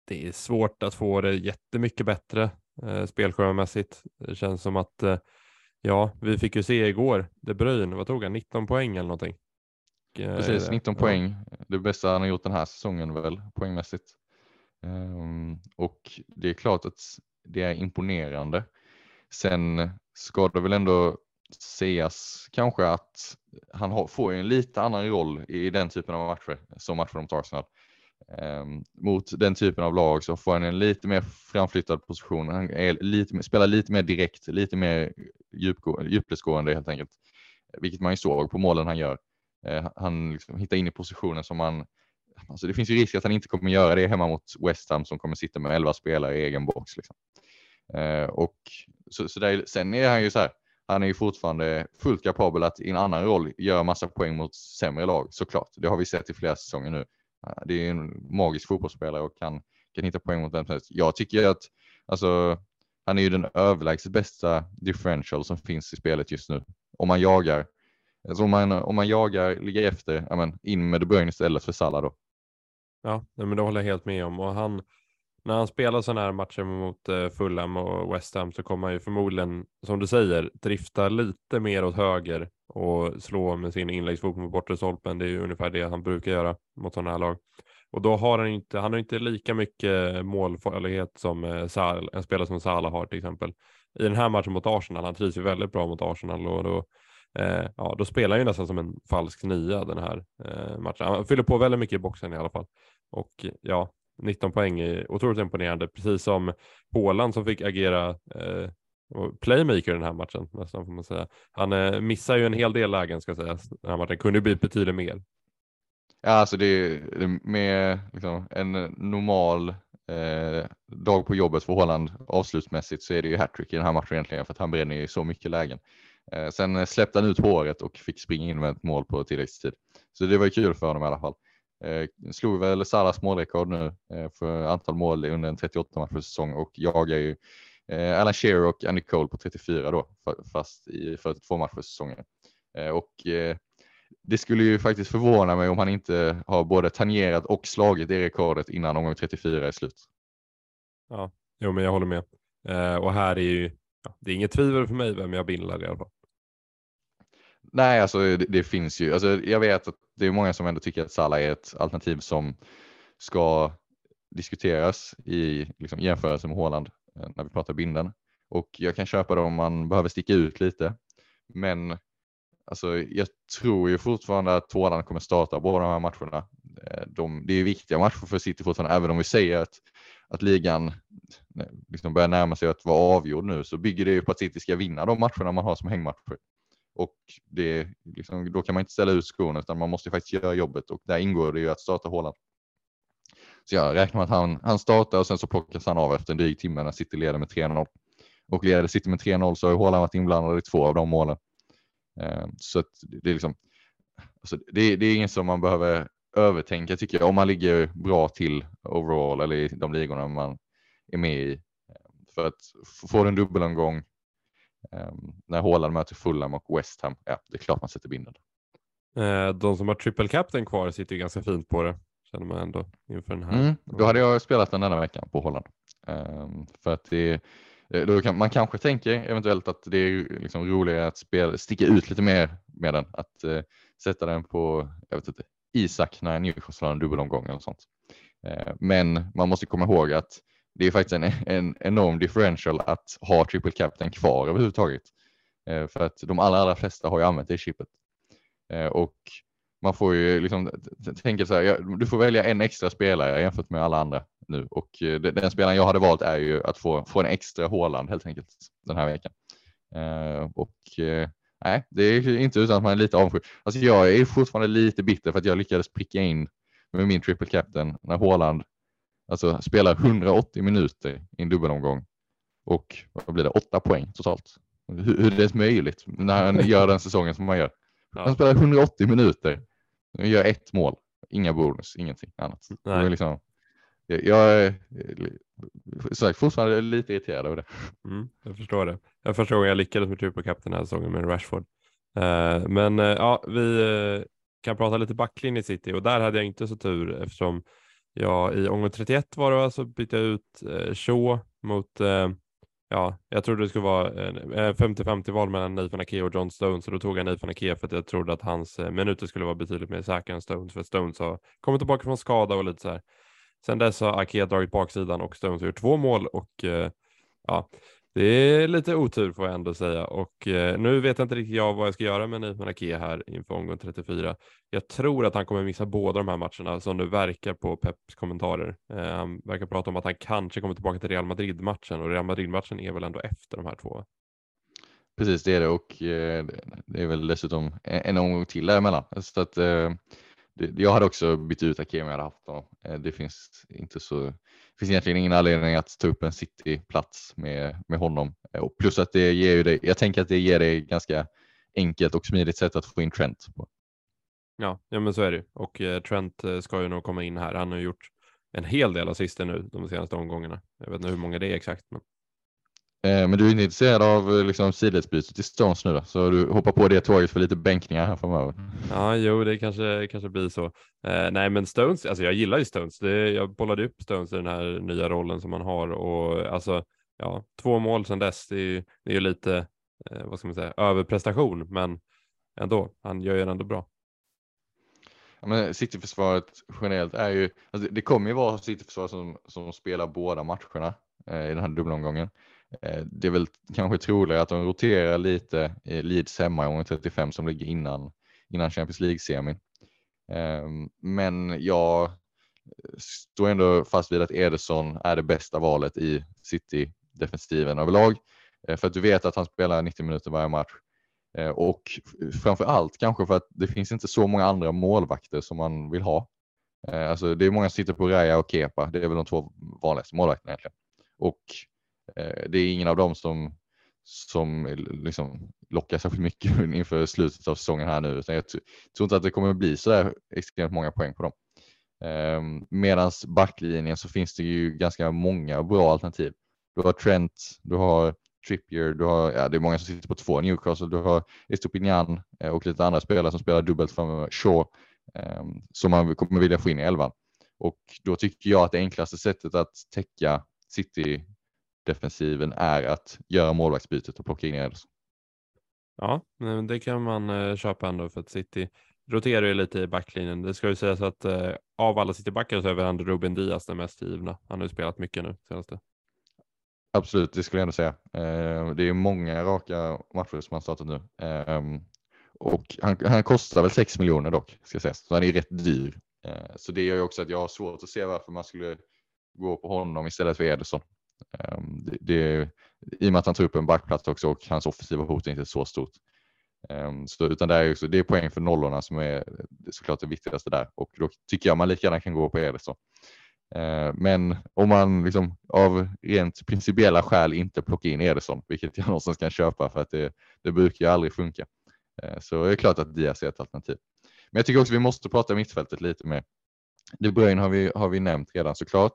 Det är svårt att få det jättemycket bättre eh, spelschemamässigt. Det känns som att eh, Ja, vi fick ju se igår, De Bruyne, vad tog han, 19 poäng eller någonting? Precis, 19 ja. poäng. Det bästa han har gjort den här säsongen väl, poängmässigt. Um, och det är klart att det är imponerande. Sen ska det väl ändå sägas kanske att han har, får en lite annan roll i den typen av matcher som matcher mot Arsenal. Ehm, mot den typen av lag så får han en lite mer framflyttad position. Han är lite, spelar lite mer direkt, lite mer djupledsgående helt enkelt. Vilket man ju såg på målen han gör. Eh, han liksom hittar in i positionen som man Alltså det finns ju risk att han inte kommer göra det hemma mot West Ham som kommer sitta med 11 spelare i egen box. Liksom. Eh, och så, så där, sen är han ju så här, han är ju fortfarande fullt kapabel att i en annan roll göra massa poäng mot sämre lag såklart. Det har vi sett i flera säsonger nu. Eh, det är en magisk fotbollsspelare och kan, kan hitta poäng mot vem som helst. Jag tycker att alltså, han är ju den överlägset bästa differential som finns i spelet just nu. Om man jagar, alltså om, man, om man jagar, ligger efter, ja, men in med De Bruyne istället för Salah då. Ja, men det håller jag helt med om och han, när han spelar sådana här matcher mot eh, Fulham och West Ham så kommer han ju förmodligen, som du säger, drifta lite mer åt höger och slå med sin inläggsfot mot bortre stolpen. Det är ju ungefär det han brukar göra mot sådana här lag. Och då har han inte, han har inte lika mycket målfarlighet som eh, en spelare som Salah har till exempel. I den här matchen mot Arsenal, han trivs ju väldigt bra mot Arsenal och då, eh, ja, då spelar han ju nästan som en falsk nia den här eh, matchen. Han fyller på väldigt mycket i boxen i alla fall. Och ja, 19 poäng är otroligt imponerande, precis som Håland som fick agera eh, playmaker den här matchen nästan får man säga. Han eh, missar ju en hel del lägen ska sägas. Den här matchen kunde ju bli betydligt mer. Ja, alltså det är med liksom, en normal eh, dag på jobbet för Håland avslutsmässigt så är det ju hattrick i den här matchen egentligen för att han bränner ju så mycket lägen. Eh, sen släppte han ut håret och fick springa in med ett mål på tilläggstid. Så det var ju kul för honom i alla fall. Eh, slog väl Salas målrekord nu eh, för antal mål under en 38 matcher säsong och jagar ju eh, Alan Shearer och Andy Cole på 34 då, fast i 42 matchers säsonger. Eh, och eh, det skulle ju faktiskt förvåna mig om han inte har både tangerat och slagit det rekordet innan omgång 34 är slut. Ja, Jo, men jag håller med. Eh, och här är ju, ja, det är inget tvivel för mig vem jag bindlar i alla fall. Nej, alltså det, det, finns ju. Alltså, jag vet att det är många som ändå tycker att Salah är ett alternativ som ska diskuteras i liksom, jämförelse med Håland Eh, när vi pratar binden. Och jag kan köpa det om man behöver sticka ut lite. Men alltså, jag tror ju fortfarande att Håland kommer starta båda de här matcherna. Eh, de, det är viktiga matcher för City fortfarande, även om vi säger att, att ligan liksom börjar närma sig att vara avgjord nu, så bygger det ju på att City ska vinna de matcherna man har som hängmatcher. Och det, liksom, då kan man inte ställa ut skorna utan man måste faktiskt göra jobbet och där ingår det ju att starta Håland. Så jag räknar med att han, han startar och sen så plockas han av efter en dryg timme när City leder med 3-0. Och leder City med 3-0 så har Håland varit inblandad i två av de målen. Eh, så det är liksom, alltså det, det är inget som man behöver övertänka tycker jag om man ligger bra till overall eller i de ligorna man är med i. Eh, för att få en dubbelomgång eh, när Håland möter Fulham och West Ham, ja det är klart man sätter binden. De som har triple captain kvar sitter ju ganska fint på det, känner man ändå inför den här. Mm, då hade jag spelat den denna veckan på Håland. Um, för att det, eh, då kan, man kanske tänker eventuellt att det är liksom roligare att spela, sticka ut lite mer med den, att uh, sätta den på, jag vet inte, Isak när Newcastle har en dubbelomgång eller sånt. Uh, men man måste komma ihåg att det är faktiskt en, en enorm differential att ha triple captain kvar överhuvudtaget. Eh, för att de allra, allra flesta har ju använt det chippet. Eh, och man får ju liksom tänka så här, du får välja en extra spelare jämfört med alla andra nu och eh, den spelaren jag hade valt är ju att få, få en extra Håland helt enkelt den här veckan. Och nej, det är inte utan att man är lite avundsjuk. Alltså jag är fortfarande lite bitter för att jag lyckades pricka in med min triple captain när Håland Alltså spelar 180 minuter i en dubbelomgång och vad blir det, åtta poäng totalt. Hur, hur är det möjligt när han gör den säsongen som han gör? Han spelar 180 minuter, och gör ett mål, inga bonus, ingenting annat. Nej. Liksom, jag är sagt, fortfarande lite irriterad över det. Mm, jag förstår det. Jag första gången jag lyckades med triple captain den här säsongen med Rashford. Uh, men uh, ja, vi uh, kan prata lite backlinje i City och där hade jag inte så tur eftersom Ja, i omgång 31 var det så bytte jag ut Shaw mot, ja, jag trodde det skulle vara 50-50 eh, val mellan Nathan Ake och John Stones, så då tog jag Nathan Ake för att jag trodde att hans eh, minuter skulle vara betydligt mer säkra än Stones, för Stones har kommit tillbaka från skada och lite så här. Sen dess har Ake dragit baksidan och Stones har gjort två mål och eh, ja, det är lite otur får jag ändå säga och eh, nu vet jag inte riktigt jag vad jag ska göra med Nathan Ake här inför omgång 34. Jag tror att han kommer missa båda de här matcherna som nu verkar på Peps kommentarer. Eh, han verkar prata om att han kanske kommer tillbaka till Real Madrid-matchen och Real Madrid-matchen är väl ändå efter de här två. Precis, det är det och eh, det är väl dessutom en, en omgång till däremellan. Så att, eh, det, jag hade också bytt ut Ake om jag hade haft honom. Eh, det finns inte så finns egentligen ingen anledning att ta upp en City-plats med, med honom. Eh, och plus att det ger ju dig, jag tänker att det ger dig ganska enkelt och smidigt sätt att få in Trent. På. Ja, ja men så är det Och eh, Trent eh, ska ju nog komma in här. Han har gjort en hel del assister nu de senaste omgångarna. Jag vet inte hur många det är exakt. Men... Eh, men du är inte intresserad av eh, liksom, sidledsbytet till Stones nu då? Så du hoppar på det tåget för lite bänkningar här framöver? Ja, jo, det kanske, kanske blir så. Eh, nej, men Stones, alltså jag gillar ju Stones. Det, jag bollade upp Stones i den här nya rollen som man har och alltså, ja, två mål sedan dess. Det är ju, det är ju lite, eh, vad ska man säga, överprestation, men ändå, han gör ju ändå bra. Ja, men Cityförsvaret generellt är ju, alltså det kommer ju vara Cityförsvaret som, som spelar båda matcherna eh, i den här dubbelomgången. Eh, det är väl kanske troligare att de roterar lite i Leeds hemma i gång 35 som ligger innan, innan Champions League-semin. Ehm, men jag står ändå fast vid att Ederson är det bästa valet i City-defensiven överlag. Eh, för att du vet att han spelar 90 minuter varje match. Eh, och framför allt kanske för att det finns inte så många andra målvakter som man vill ha. Alltså det är många som sitter på Raya och Kepa. Det är väl de två vanligaste målvakterna egentligen. Och Eh, det är ingen av dem som, som liksom lockar särskilt mycket inför slutet av säsongen här nu. Utan jag tror inte att det kommer att bli så där extremt många poäng på dem. Ehm, Medan backlinjen så finns det ju ganska många bra alternativ. Du har Trent, du har Trippier, du har, ja, det är många som sitter på två Newcastle, du har Estopinian eh, och lite andra spelare som spelar dubbelt framöver, Shaw, ehm, som man kommer vilja få in i elvan. Och då tycker jag att det enklaste sättet att täcka City defensiven är att göra målvaktsbytet och plocka in Ederson. Ja, men det kan man eh, köpa ändå för att City roterar ju lite i backlinjen. Det ska ju sägas att eh, av alla Citybackar så är väl ändå Ruben Diaz den mest givna. Han har ju spelat mycket nu senaste. Absolut, det skulle jag ändå säga. Eh, det är många raka matcher som han startat nu. Eh, och han, han, kostar väl 6 miljoner dock, ska sägas. Så han är rätt dyr. Så det gör ju också att jag har svårt att se varför man skulle gå på honom istället för Ederson. Ehm, det, det, I och med att han tar upp en backplats också och hans offensiva hot är inte så stort. Ehm, så, utan det är, också, det är poäng för nollorna som är såklart det viktigaste där och då tycker jag man lika gärna kan gå på Ederson. Ehm, men om man liksom av rent principiella skäl inte plockar in Ederson, vilket jag någonstans kan köpa för att det, det brukar ju aldrig funka, så är det klart att Diaz är ett alternativ. Men jag tycker också vi måste prata mittfältet lite mer. De Bruyne har vi, har vi nämnt redan såklart,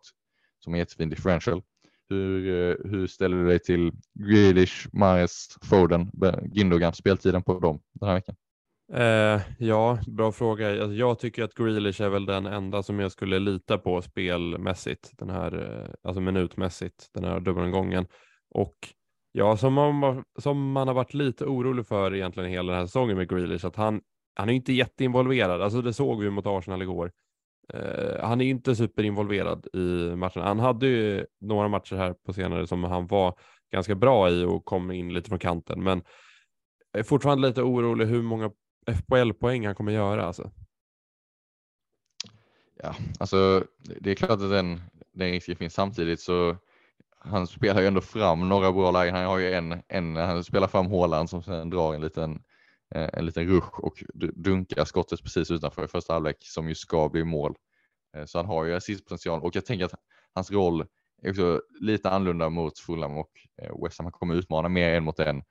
som är jättefin differential. Hur, eh, hur ställer du dig till Grealish, Mares, Foden, Gindogan, speltiden på dem den här veckan? Eh, ja, bra fråga. Alltså, jag tycker att Grealish är väl den enda som jag skulle lita på spelmässigt, den här, eh, alltså minutmässigt, den här dubbelgången. Och ja, som man, som man har varit lite orolig för egentligen hela den här säsongen med Grealish, att han, han är inte jätteinvolverad. Alltså det såg vi mot Arsenal igår. Uh, han är inte superinvolverad i matchen. Han hade ju några matcher här på senare som han var ganska bra i och kom in lite från kanten, men jag är fortfarande lite orolig hur många FPL-poäng han kommer göra. Alltså. Ja, alltså det är klart att den, den risken finns samtidigt så han spelar ju ändå fram några bra lägen. Han har ju en, en han spelar fram Håland som sen drar en liten Eh, en liten rush och dunkar skottet precis utanför i första halvlek som ju ska bli mål. Eh, så han har ju assistpotential och jag tänker att hans roll är också lite annorlunda mot Fulham och eh, West Ham. Han kommer utmana mer en mot en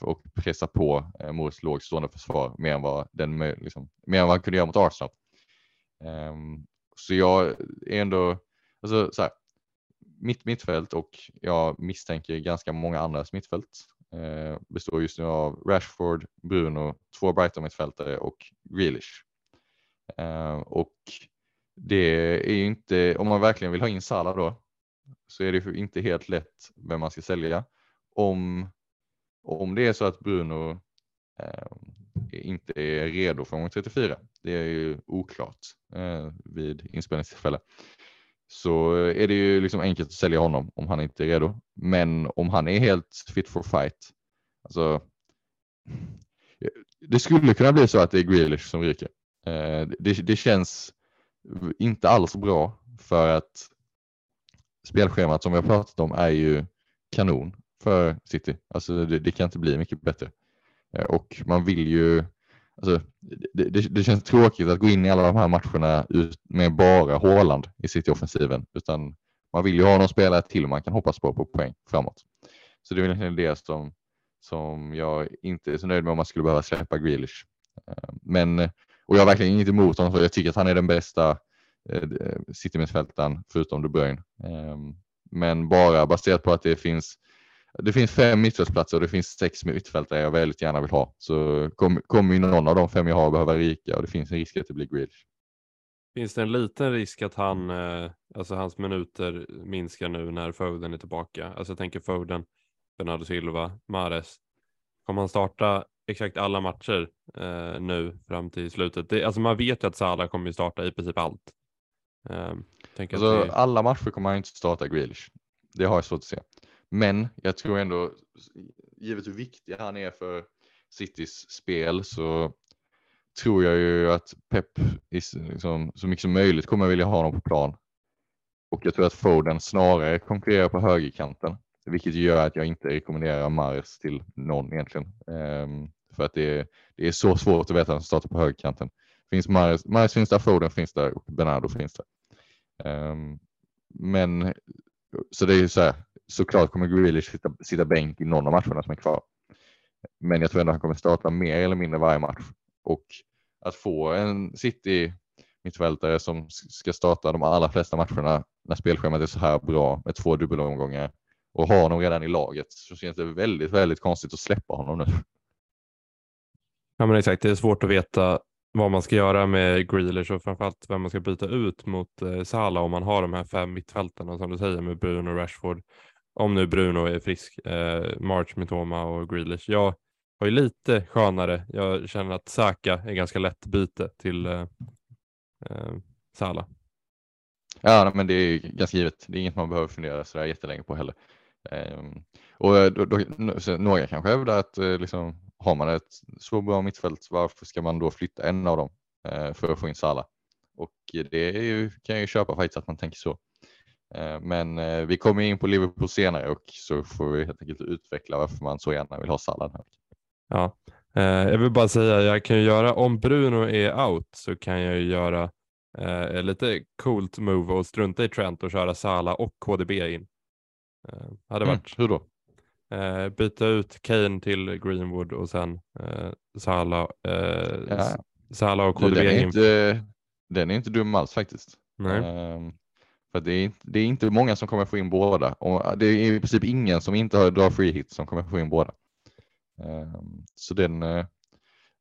och pressa på mot lågt stående försvar mer än vad, den, liksom, mer än vad han kunde göra mot Arsenal. Ehm, så jag är ändå, alltså så här, mitt mittfält och jag misstänker ganska många andras mittfält Eh, består just nu av Rashford, Bruno, två Brighton-mittfältare och Grealish. Eh, och det är ju inte, om man verkligen vill ha in Salah då, så är det ju inte helt lätt vem man ska sälja. Om, om det är så att Bruno eh, inte är redo för omgång 34, det är ju oklart eh, vid inspelningstillfälle så är det ju liksom enkelt att sälja honom om han inte är redo. Men om han är helt fit for fight, alltså. Det skulle kunna bli så att det är Grealish som ryker. Eh, det, det känns inte alls bra för att spelschemat som vi har pratat om är ju kanon för City. Alltså det, det kan inte bli mycket bättre. Eh, och man vill ju Alltså, det, det, det, känns tråkigt att gå in i alla de här matcherna med bara Håland i City-offensiven. Utan man vill ju ha någon spelare till man kan hoppas på på poäng framåt. Så det är väl det som, som jag inte är så nöjd med om man skulle behöva släppa Grealish. Eh, men, och jag har verkligen inget emot honom, för jag tycker att han är den bästa eh, Citymittfältaren, eh, City-mittfältaren förutom De Bruyne. Ehm, men bara baserat på att det finns det finns fem mittfältsplatser och det finns sex mittfältare jag väldigt gärna vill ha. Så kommer kom ju någon av de fem jag har behöva rika och det finns en risk att det blir Grealish. Finns det en liten risk att han, eh, alltså hans minuter minskar nu när Foden är tillbaka? Alltså jag tänker Foden, Bernardo Silva, Mares. Kommer han starta exakt alla matcher eh, nu fram till slutet? Det, alltså man vet ju att Salah kommer starta i princip allt. Eh, alltså, det... Alla matcher kommer han inte starta Grealish. Det har jag svårt att se. Men jag tror ändå, givet hur viktig han är för Citys spel så tror jag ju att Pep liksom, så mycket som möjligt kommer vilja ha honom på plan. Och jag tror att Foden snarare konkurrerar på högerkanten, vilket gör att jag inte rekommenderar Mares till någon egentligen. Um, för att det är, det är så svårt att veta vem som startar på högerkanten. Finns Mares, Mares finns där, Foden finns där och Bernardo finns där. Um, men så det är ju så här, såklart kommer Grealish sitta, sitta bänk i någon av matcherna som är kvar. Men jag tror ändå han kommer starta mer eller mindre varje match. Och att få en City mittfältare som ska starta de allra flesta matcherna när spelschemat är så här bra med två dubbelomgångar och ha honom redan i laget så känns det väldigt, väldigt konstigt att släppa honom nu. Ja men exakt, det är svårt att veta vad man ska göra med Grealish och framförallt vem man ska byta ut mot eh, Salah om man har de här fem mittfältarna som du säger med Bruno, Rashford om nu Bruno är frisk, eh, March, Mitoma och Grealish. Jag har ju lite skönare. Jag känner att Saka är ganska lätt byte till eh, eh, Salah. Ja, men det är ganska givet. Det är inget man behöver fundera så där jättelänge på heller. Um, och eh, då, då, några kanske hävdar att eh, liksom, har man ett så bra mittfält, varför ska man då flytta en av dem uh, för att få in Salah? Och det ju, kan jag ju köpa faktiskt att man tänker så. Uh, men vi kommer in på Liverpool senare och så får vi helt enkelt utveckla varför man så gärna vill ha Salah. Här. Ja, jag vill bara säga, jag kan ju göra, om Bruno är out så kan jag ju göra Eh, lite coolt move och strunta i Trent och köra Sala och KDB in. Eh, hade mm, varit. Hur då? Eh, byta ut Kane till Greenwood och sen eh, Sala, eh, ja. Sala och KDB du, den är in. Inte, den är inte dum alls faktiskt. Nej. Um, för det är, det är inte många som kommer få in båda och det är i princip ingen som inte har drar free hit som kommer få in båda. Um, så den, uh,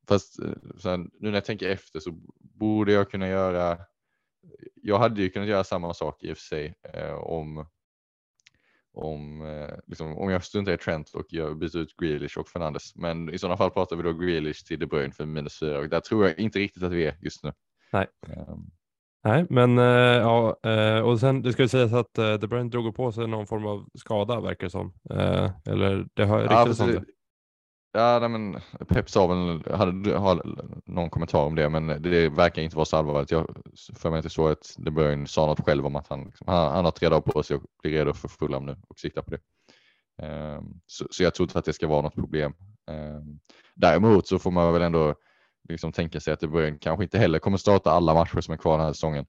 Fast eh, här, nu när jag tänker efter så borde jag kunna göra. Jag hade ju kunnat göra samma sak i och för sig eh, om om, eh, liksom, om jag struntar i Trent och jag byter ut Grealish och Fernandes. Men i sådana fall pratar vi då Grealish till De Bruyne för minus fyra och där tror jag inte riktigt att vi är just nu. Nej. Um. Nej, men ja, och sen det ska sägas att De Bruyne drog på sig någon form av skada verkar det som. eller det har riktigt ja, Ja, nej, men Pep sa väl, hade, har någon kommentar om det, men det verkar inte vara så allvarligt. Jag för mig inte så att De Bruyne sa något själv om att han, liksom, han, han har tre dagar på sig och blir redo för Fulham nu och siktar på det. Um, så, så, jag tror inte att det ska vara något problem. Um, däremot så får man väl ändå liksom tänka sig att De Bruyne kanske inte heller kommer starta alla matcher som är kvar den här säsongen.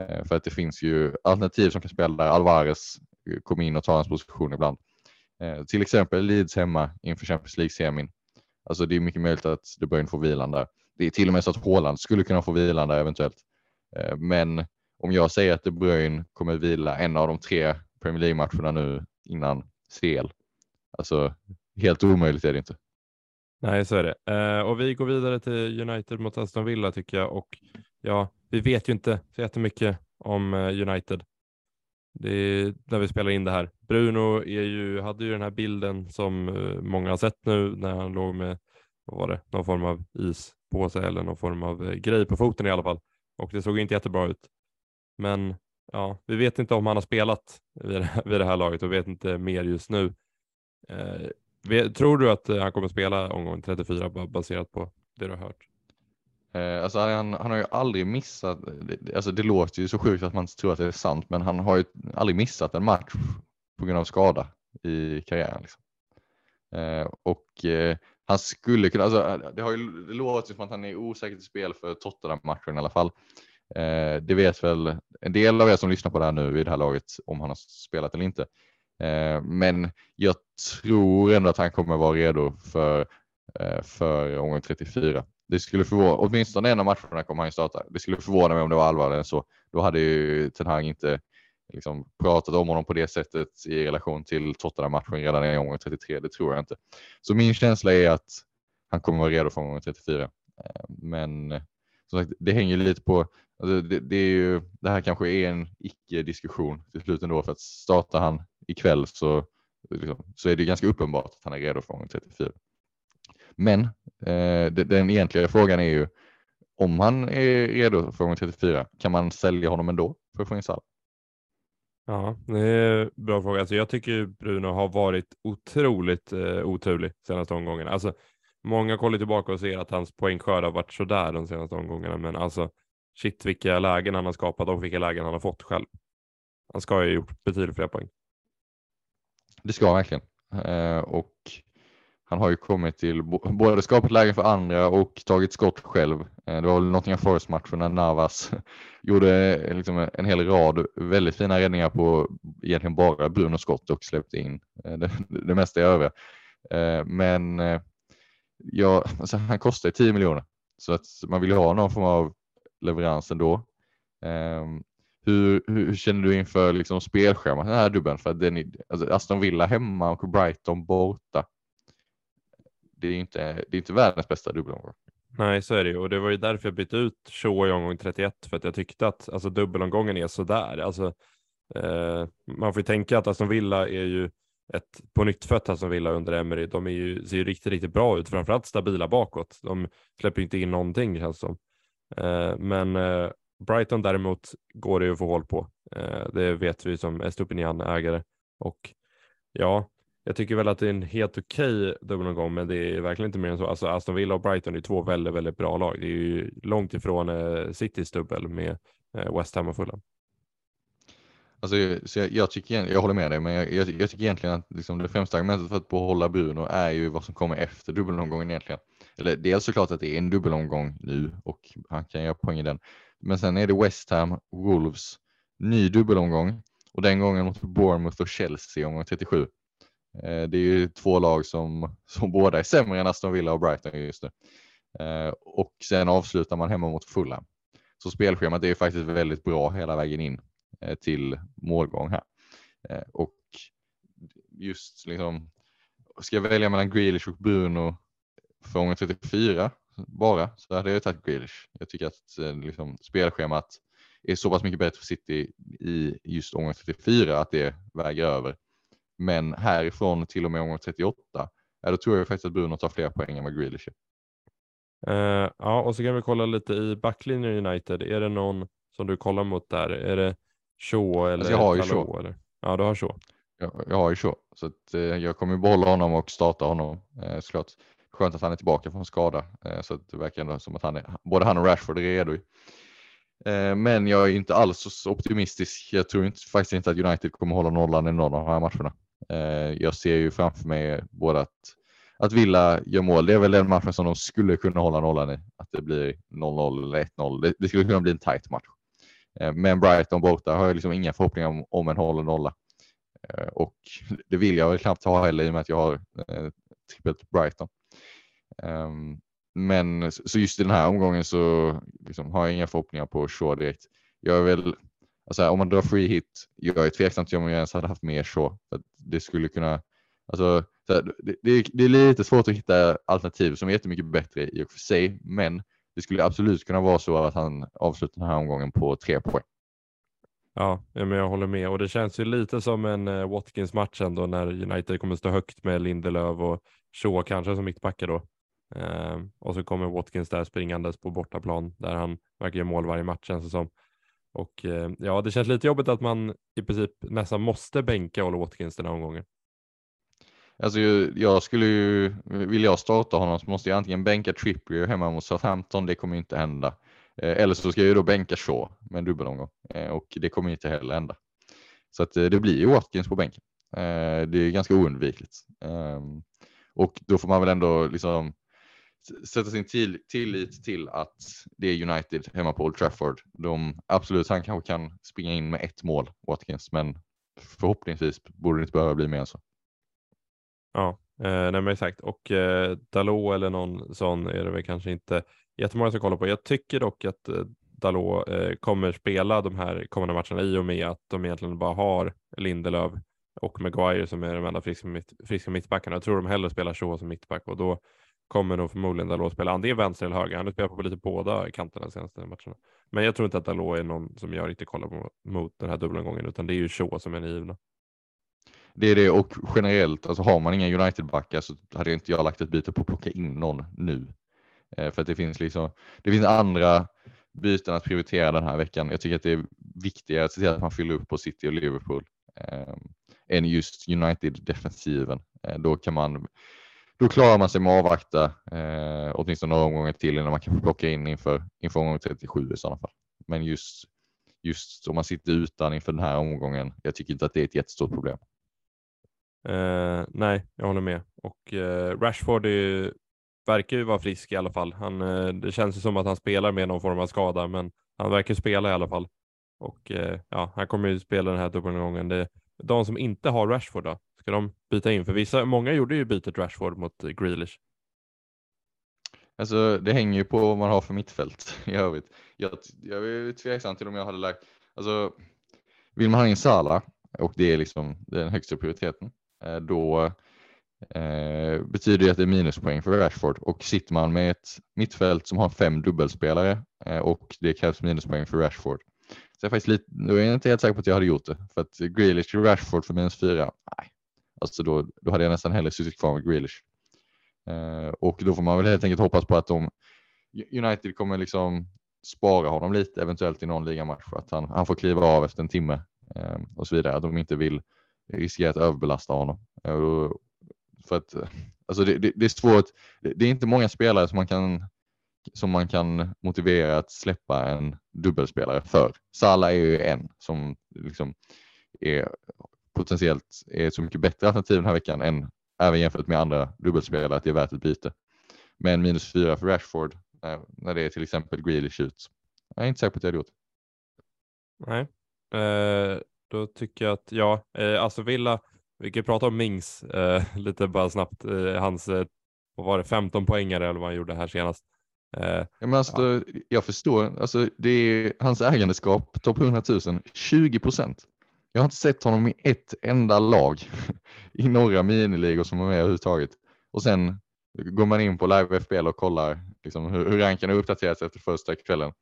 Uh, för att det finns ju alternativ som kan spela där. Alvarez kommer in och tar hans position ibland. Eh, till exempel Leeds hemma inför Champions League-semin. Alltså det är mycket möjligt att De Bruyne får vilan där. Det är till och med så att Haaland skulle kunna få vilan där eventuellt. Eh, men om jag säger att De Bruyne kommer vila en av de tre Premier League-matcherna nu innan CL. Alltså helt omöjligt är det inte. Nej, så är det. Eh, och vi går vidare till United mot Aston Villa tycker jag. Och ja, vi vet ju inte så jättemycket om eh, United. Det är när vi spelar in det här. Bruno är ju, hade ju den här bilden som eh, många har sett nu när han låg med vad var det, någon form av is på sig eller någon form av eh, grej på foten i alla fall. Och det såg inte jättebra ut. Men ja, vi vet inte om han har spelat vid det här, vid det här laget och vet inte mer just nu. Eh, tror du att eh, han kommer spela omgång 34 baserat på det du har hört? Eh, alltså han, han har ju aldrig missat, alltså det låter ju så sjukt att man inte tror att det är sant, men han har ju aldrig missat en match på grund av skada i karriären. Liksom. Eh, och eh, han skulle kunna, alltså det, har ju, det låter som att han är osäker till spel för Tottenham-matchen i alla fall. det vet väl en del av er som lyssnar på det här nu vid det här laget om han har spelat eller inte. men jag tror ändå att han kommer vara redo för, för omgång 34. Det skulle förvåna, åtminstone en av matcherna kommer han ju starta. Det skulle förvåna mig om det var allvarligare än så. Då hade ju Ten Hag inte liksom pratat om honom på det sättet i relation till Tottenham-matchen redan i omgång 33. Det tror jag inte. Så min känsla är att han kommer vara redo för omgång 34. Ehm, men som sagt, det hänger lite på. Alltså det, det, är ju, det här kanske är en icke-diskussion till slut ändå för att startar han ikväll så, liksom, så är det ganska uppenbart att han är redo för omgång 34. Men eh, den egentliga frågan är ju om han är redo för gång 34, kan man sälja honom ändå för att få in Salah? Ja, det är en bra fråga. Alltså jag tycker Bruno har varit otroligt eh, oturlig senaste omgången. Alltså, många kollar tillbaka och ser att hans poängskörd har varit sådär de senaste omgångarna, men alltså shit vilka lägen han har skapat och vilka lägen han har fått själv. Han ska ju ha gjort betydligt fler poäng. Det ska han verkligen. Eh, och han har ju kommit till både skapat lägen för andra och tagit skott själv. Eh, det var väl Nottingham Forest-matchen när Navas gjorde eh, liksom en hel rad väldigt fina räddningar på egentligen bara Bruno skott och släppte in eh, det, det mesta i övriga. Men ja, alltså han kostar 10 miljoner så att man vill ha någon form av leverans ändå. Ehm, hur, hur känner du inför liksom spelschemat den här dubben? För den, alltså Aston Villa hemma och Brighton borta det är inte, det är inte världens bästa dubbelomgång. Nej, så är det ju och det var ju därför jag bytte ut Shaw i omgång 31 för att jag tyckte att alltså, dubbelomgången är sådär. Alltså, Eh, man får ju tänka att Aston Villa är ju ett på nytt fött Aston Villa under Emery. De är ju, ser ju riktigt, riktigt bra ut, framförallt stabila bakåt. De släpper ju inte in någonting känns som. Eh, men eh, Brighton däremot går det ju att få håll på. Eh, det vet vi som Estupinian-ägare och ja, jag tycker väl att det är en helt okej okay dubbelomgång, men det är verkligen inte mer än så. Alltså Aston Villa och Brighton är två väldigt, väldigt bra lag. Det är ju långt ifrån eh, Citys dubbel med eh, West Ham och Fulham. Alltså, så jag, jag, tycker, jag håller med dig, men jag, jag, jag tycker egentligen att liksom det främsta argumentet för att behålla Bruno är ju vad som kommer efter dubbelomgången egentligen. Eller dels såklart att det är en dubbelomgång nu och han kan göra poäng i den. Men sen är det West Ham, Wolves, ny dubbelomgång och den gången mot Bournemouth och Chelsea omgång 37. Eh, det är ju två lag som, som båda är sämre än Aston Villa och Brighton just nu. Eh, och sen avslutar man hemma mot Fulham. Så spelschemat är ju faktiskt väldigt bra hela vägen in eh, till målgång här. Och just liksom, ska jag välja mellan Grealish och Bruno för omgång 34 bara så hade jag tagit Grealish. Jag tycker att liksom, spelschemat är så pass mycket bättre för City i just omgång 34 att det väger över. Men härifrån till och med omgång 38, ja, då tror jag faktiskt att Bruno tar fler poäng än vad Grealish uh, Ja, och så kan vi kolla lite i backlinjen United. Är det någon som du kollar mot där? Är det Shaw eller alltså jag har ju Shaw. Eller? Ja, du har Shaw. Jag, jag har ju Shaw, så att, eh, jag kommer behålla honom och starta honom eh, såklart. Skönt att han är tillbaka från skada, eh, så att det verkar ändå som att han är, både han och Rashford är redo. Eh, men jag är inte alls så optimistisk. Jag tror inte, faktiskt inte att United kommer hålla nollan i någon av de här matcherna. Eh, jag ser ju framför mig både att, att Villa gör mål. Det är väl den matchen som de skulle kunna hålla nollan i. Att det blir 0-0 eller 1-0. Det, det, skulle kunna bli en tight match. Eh, men Brighton borta har jag liksom inga förhoppningar om, om en håller nolla. Eh, och det vill jag väl knappt ha heller i och med att jag har eh, trippelt Brighton. Um, men så just i den här omgången så liksom har jag inga förhoppningar på Shaw direkt. Jag är väl, alltså om man drar free hit, jag är tveksam till om jag ens hade haft mer så. För det skulle kunna, alltså det, det, det, är lite svårt att hitta alternativ som är jättemycket bättre i och för sig, men det skulle absolut kunna vara så att han avslutar den här omgången på tre poäng. Ja, men jag håller med och det känns ju lite som en eh, Watkins-match ändå när United kommer stå högt med Lindelöf och Shaw kanske som mittbackar då. Ehm, och så kommer Watkins där springandes på bortaplan där han verkar göra mål varje match känns det som. Och eh, ja, det känns lite jobbigt att man i princip nästan måste bänka Olle Watkins den här omgången. Alltså jag skulle ju, vill jag starta honom så måste jag antingen bänka Trippier hemma mot Southampton, det kommer inte hända. Eh, eller så ska jag ju då bänka Shaw med en dubbelomgång eh, och det kommer inte heller hända. Så att det blir ju Watkins på bänken. Det är ganska oundvikligt. Ehm, och då får man väl ändå liksom sätta sin till, tillit till att det är United hemma på Old Trafford. De, absolut, han kanske kan springa in med ett mål, Watkins, men förhoppningsvis borde det inte behöva bli mer än så. Ja, eh, nej men exakt. Och eh, Dalot eller någon sån är det väl kanske inte jättemånga som kollar på. Jag tycker dock att eh, Dalot eh, kommer spela de här kommande matcherna i och med att de egentligen bara har Lindelöf och Maguire som är de enda friska, mitt, friska mittbackarna. Jag tror de hellre spelar så som mittback och då kommer nog förmodligen Dalot spela antingen vänster eller höger. Han har spelat på lite båda kanterna de senaste matcherna. Men jag tror inte att Dalot är någon som jag riktigt kollar på mot den här dubbelomgången, utan det är ju Shaw som är den givna. Det är det och generellt, alltså har man inga United-backar så hade inte jag lagt ett byte på att plocka in någon nu. Eh, för att det finns liksom, det finns andra byten att prioritera den här veckan. Jag tycker att det är viktigare att se till att man fyller upp på City och Liverpool eh, än just United-defensiven. Eh, då kan man då klarar man sig med att avvakta eh, åtminstone några omgångar till innan man kan plocka in inför, inför omgång 37 i sådana fall. Men just, just om man sitter utan inför den här omgången, jag tycker inte att det är ett jättestort problem. Eh, nej, jag håller med. Och eh, Rashford är, verkar ju vara frisk i alla fall. Han, eh, det känns ju som att han spelar med någon form av skada, men han verkar spela i alla fall. Och eh, ja, han kommer ju spela den här dubbelgången. Det, de som inte har Rashford då, Ska de byta in? För vissa, många gjorde ju bytet Rashford mot eh, Grealish. Alltså det hänger ju på vad man har för mittfält i övrigt. Jag, jag är tveksam till om jag hade lagt, alltså vill man ha in Salah och det är liksom den högsta prioriteten, eh, då eh, betyder det att det är minuspoäng för Rashford och sitter man med ett mittfält som har fem dubbelspelare eh, och det krävs minuspoäng för Rashford, Så jag är faktiskt lite, då är jag inte helt säker på att jag hade gjort det. För att Grealish till Rashford för minus fyra, nej. Alltså då, då hade jag nästan hellre suttit kvar med Grealish. Eh, och då får man väl helt enkelt hoppas på att de United kommer liksom spara honom lite eventuellt i någon ligamatch för att han, han får kliva av efter en timme eh, och så vidare. Att de inte vill riskera att överbelasta honom. Eh, för att alltså det, det, det är svårt. Det, det, är inte många spelare som man kan som man kan motivera att släppa en dubbelspelare för. Salah är ju en som liksom är potentiellt är så mycket bättre alternativ den här veckan än även jämfört med andra dubbelspelare att det är värt ett byte. Men minus fyra för Rashford när, när det är till exempel Grealish ut. Jag är inte säker på att jag hade gjort. Nej, eh, då tycker jag att ja, eh, alltså Villa, vi kan prata om Mings eh, lite bara snabbt. Eh, hans, eh, vad var det, 15 poängare eller vad han gjorde här senast. Eh, ja, men alltså, ja. Jag förstår, alltså, det är hans ägandeskap, topp 100 000, 20 procent. Jag har inte sett honom i ett enda lag i några miniligor som är med överhuvudtaget. Och sen går man in på live FBL och kollar liksom, hur, hur ranken har uppdaterats efter första kvällen.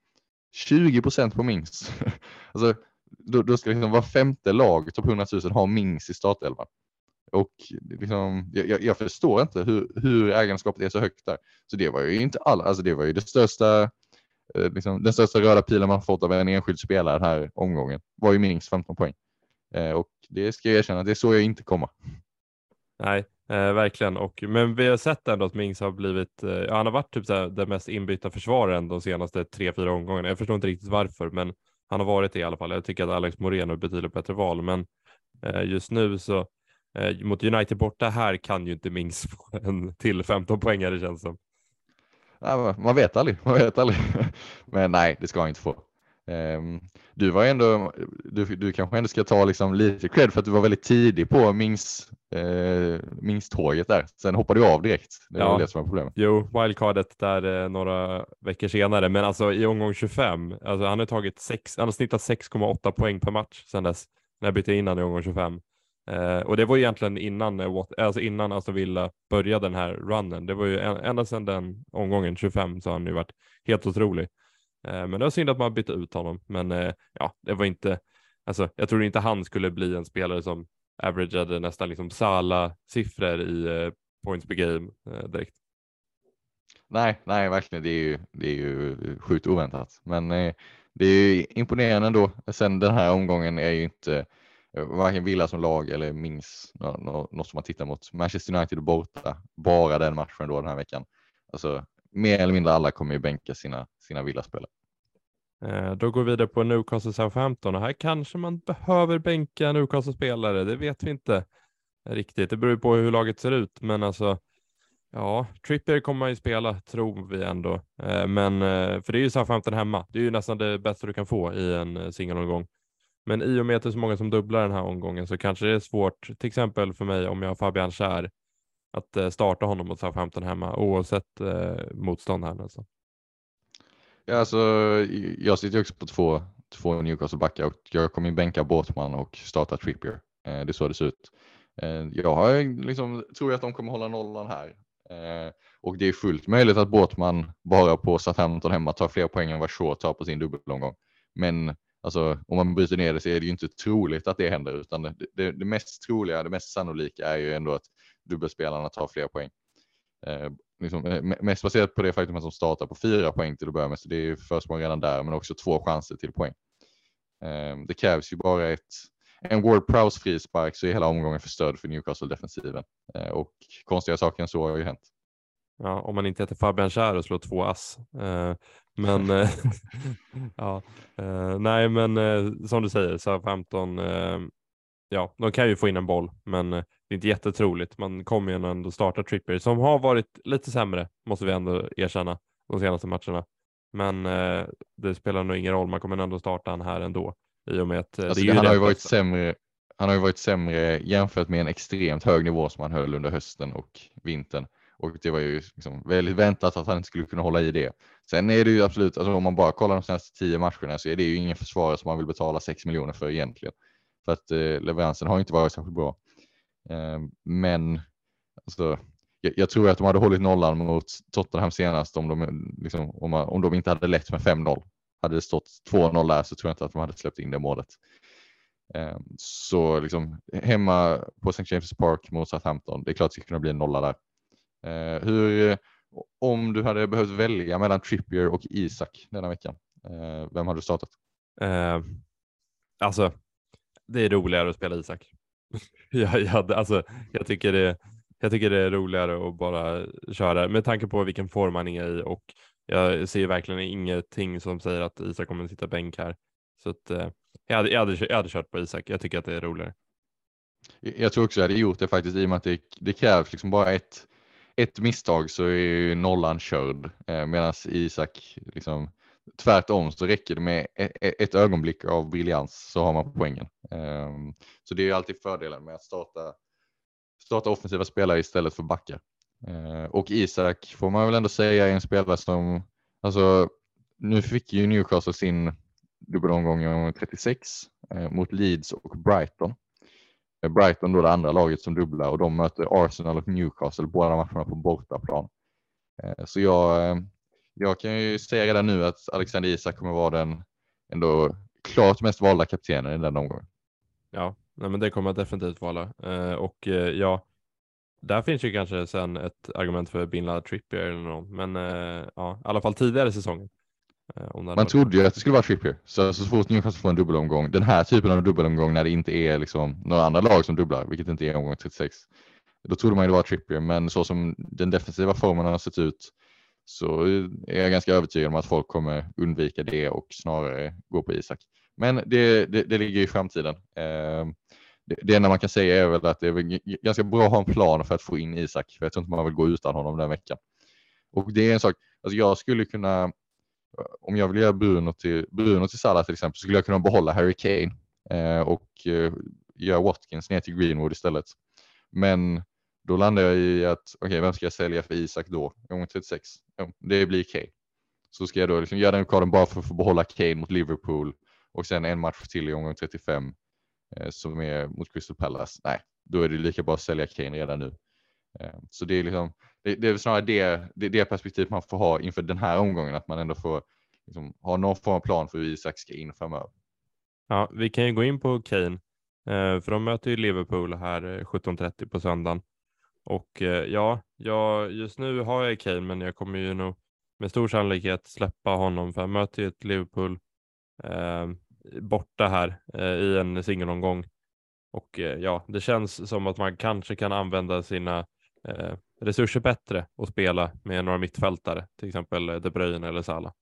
20 procent på Mings. alltså, då, då ska liksom var femte lag, topp 100 000, ha Mings i startelvan. Och liksom, jag, jag, förstår inte hur, hur ägandeskapet är så högt där. Så det var ju inte alls. alltså det var ju det största, eh, liksom, den största röda pilen man fått av en enskild spelare den här omgången. Var ju minst 15 poäng. Eh, och det ska jag erkänna, det såg jag inte komma. Nej, eh, verkligen. Och, men vi har sett ändå att Mings har blivit, eh, han har varit typ så den mest inbytta försvararen de senaste tre, fyra omgångarna. Jag förstår inte riktigt varför, men han har varit det i alla fall. Jag tycker att Alex Moreno är betydligt bättre val, men eh, just nu så Eh, mot United borta här kan ju inte Mings få en till 15 poängare känns som. Man vet aldrig, man vet aldrig. Men nej, det ska han inte få. Um, du var ändå, du, du kanske ändå ska ta liksom lite cred för att du var väldigt tidig på Mings, eh, Mings-tåget där. Sen hoppade du av direkt. Det var ja. det som var problemet. Jo, wildcardet där eh, några veckor senare, men alltså i omgång 25, alltså han har tagit sex, han har snittat 6,8 poäng per match sedan dess. När jag bytte innan i omgång 25. Eh, och det var egentligen innan, eh, alltså innan Aston Villa började den här runnen. Det var ju ända sedan den omgången 25 så har han ju varit helt otrolig. Eh, men det var synd att man bytte ut honom. Men eh, ja, det var inte, alltså jag tror inte han skulle bli en spelare som averageade nästan liksom Sala-siffror i eh, points per game direkt. Nej, nej, verkligen. Det är ju, det är ju sjukt oväntat, men det är ju imponerande ändå. Sen den här omgången är ju inte varken Villa som lag eller minst något som man tittar mot. Manchester United borta, bara den matchen då den här veckan. Alltså, mer eller mindre alla kommer ju bänka sina, sina villaspelare. Eh, då går vi vidare på Newcastle Southampton och här kanske man behöver bänka Newcastle-spelare. Det vet vi inte riktigt. Det beror på hur laget ser ut, men alltså Ja, Trippier kommer man ju spela, tror vi ändå. Eh, men eh, för det är ju Southampton hemma. Det är ju nästan det bästa du kan få i en singelomgång. Men i och med att det är så många som dubblar den här omgången så kanske det är svårt, till exempel för mig om jag har Fabian Kär, att eh, starta honom mot Southampton hemma oavsett eh, motstånd här. Alltså. Ja, alltså, jag sitter också på två, två Newcastle-backar och jag kommer bänka Båtman och starta Trippier. Eh, det är så det ser ut. Eh, jag har, liksom, tror att de kommer hålla nollan här. Eh, och det är fullt möjligt att Båtman bara på Southampton hemma tar fler poäng än vad Shaw tar på sin dubbelomgång. Men Alltså om man bryter ner det så är det ju inte troligt att det händer utan det, det, det mest troliga, det mest sannolika är ju ändå att dubbelspelarna tar fler poäng. Eh, liksom, eh, mest baserat på det faktum att de startar på fyra poäng till att börja med, så det är ju försprång redan där, men också två chanser till poäng. Eh, det krävs ju bara ett, en Ward Prowse frispark så är hela omgången förstörd för Newcastle-defensiven. Eh, och konstiga saker än så har ju hänt. Ja, om man inte heter Fabian Kär och slår två ass. Eh, men eh, ja, eh, nej, men eh, som du säger, Southampton, eh, ja, de kan ju få in en boll, men det är inte jättetroligt. Man kommer ju ändå starta Trippier som har varit lite sämre, måste vi ändå erkänna, de senaste matcherna. Men det spelar nog ingen roll, man kommer ändå starta han här ändå i och med att alltså, det han har ju varit sämre. Han har ju varit sämre jämfört med en extremt hög nivå som han höll under hösten och vintern. Och det var ju liksom väldigt väntat att han inte skulle kunna hålla i det. Sen är det ju absolut, alltså om man bara kollar de senaste tio matcherna så är det ju ingen försvarare som man vill betala 6 miljoner för egentligen. För att eh, leveransen har inte varit särskilt bra. Eh, men alltså, jag, jag, tror att de hade hållit nollan mot Tottenham senast om de, liksom, om, om de inte hade lett med 5-0. hade det stått 2-0 där så tror jag inte att de hade släppt in det målet. Eh, så liksom hemma på St. James Park mot Southampton, det är klart att det skulle kunna bli en nolla där. Eh, hur, om du hade behövt välja mellan Trippier och Isak denna veckan, vem hade du startat? Eh, alltså, det är roligare att spela Isak. jag, jag, alltså, jag, tycker det, jag tycker det är roligare att bara köra med tanke på vilken form han är i och jag ser verkligen ingenting som säger att Isak kommer att sitta bänk här. Så att, eh, jag, hade, jag, hade, jag hade kört på Isak. Jag tycker att det är roligare. Jag tror också jag hade gjort det faktiskt i och med att det, det krävs liksom bara ett, ett misstag så är nollan körd. Eh, Medan Isak, liksom, tvärtom så räcker det med ett, ett ögonblick av briljans så har man poängen. Ehm, så det är ju alltid fördelen med att starta, starta offensiva spelare istället för backar. Ehm, och Isak får man väl ändå säga är en spelare som, alltså nu fick ju Newcastle sin dubbelomgång om 36 eh, mot Leeds och Brighton. Eh, Brighton då det andra laget som dubblar och de möter Arsenal och Newcastle båda matcherna på bortaplan. Eh, så jag, jag kan ju säga redan nu att Alexander Isak kommer vara den ändå klart mest valda kaptenen i den omgången. Ja, nej, men det kommer jag definitivt vara. och ja, där finns ju kanske sen ett argument för Binla Trippier eller något, men ja, i alla fall tidigare säsongen. Eh, Man trodde ju att det skulle vara Trippier, så, så fort Newcastle får en dubbelomgång, den här typen av dubbelomgång när det inte är liksom några andra lag som dubblar, vilket inte är omgång 36, då trodde man ju det var Trippier, men så som den defensiva formen har sett ut så är jag ganska övertygad om att folk kommer undvika det och snarare gå på Isak. Men det, det, det ligger i framtiden. Eh, det, det enda man kan säga är väl att det är ganska bra att ha en plan för att få in Isak, för jag tror inte man vill gå utan honom den veckan. Och det är en sak, alltså jag skulle kunna eh, om jag vill göra Bruno till, Bruno till Salah till exempel så skulle jag kunna behålla Harry Kane eh, och eh, göra Watkins ner till Greenwood istället. Men då landar jag i att okej, okay, vem ska jag sälja för Isak då? Gång 36. Jo, det blir Kane. Så ska jag då liksom göra den koden bara för att få behålla Kane mot Liverpool och sen en match till i omgång 35 eh, som är mot Crystal Palace. Nej, då är det lika bra att sälja Kane redan nu. Eh, så det är liksom det, det är snarare det, det, det perspektiv man får ha inför den här omgången, att man ändå får liksom, ha någon form av plan för hur Isak ska in framöver. Ja, vi kan ju gå in på Kane, eh, för de möter ju Liverpool här eh, 17.30 på söndagen. Och eh, ja, jag, just nu har jag Kane, men jag kommer ju nog med stor sannolikhet släppa honom, för jag möter ju ett Liverpool eh, borta här eh, i en singelomgång. Och eh, ja, det känns som att man kanske kan använda sina eh, resurser bättre och spela med några mittfältare, till exempel De Bruyne eller Salah.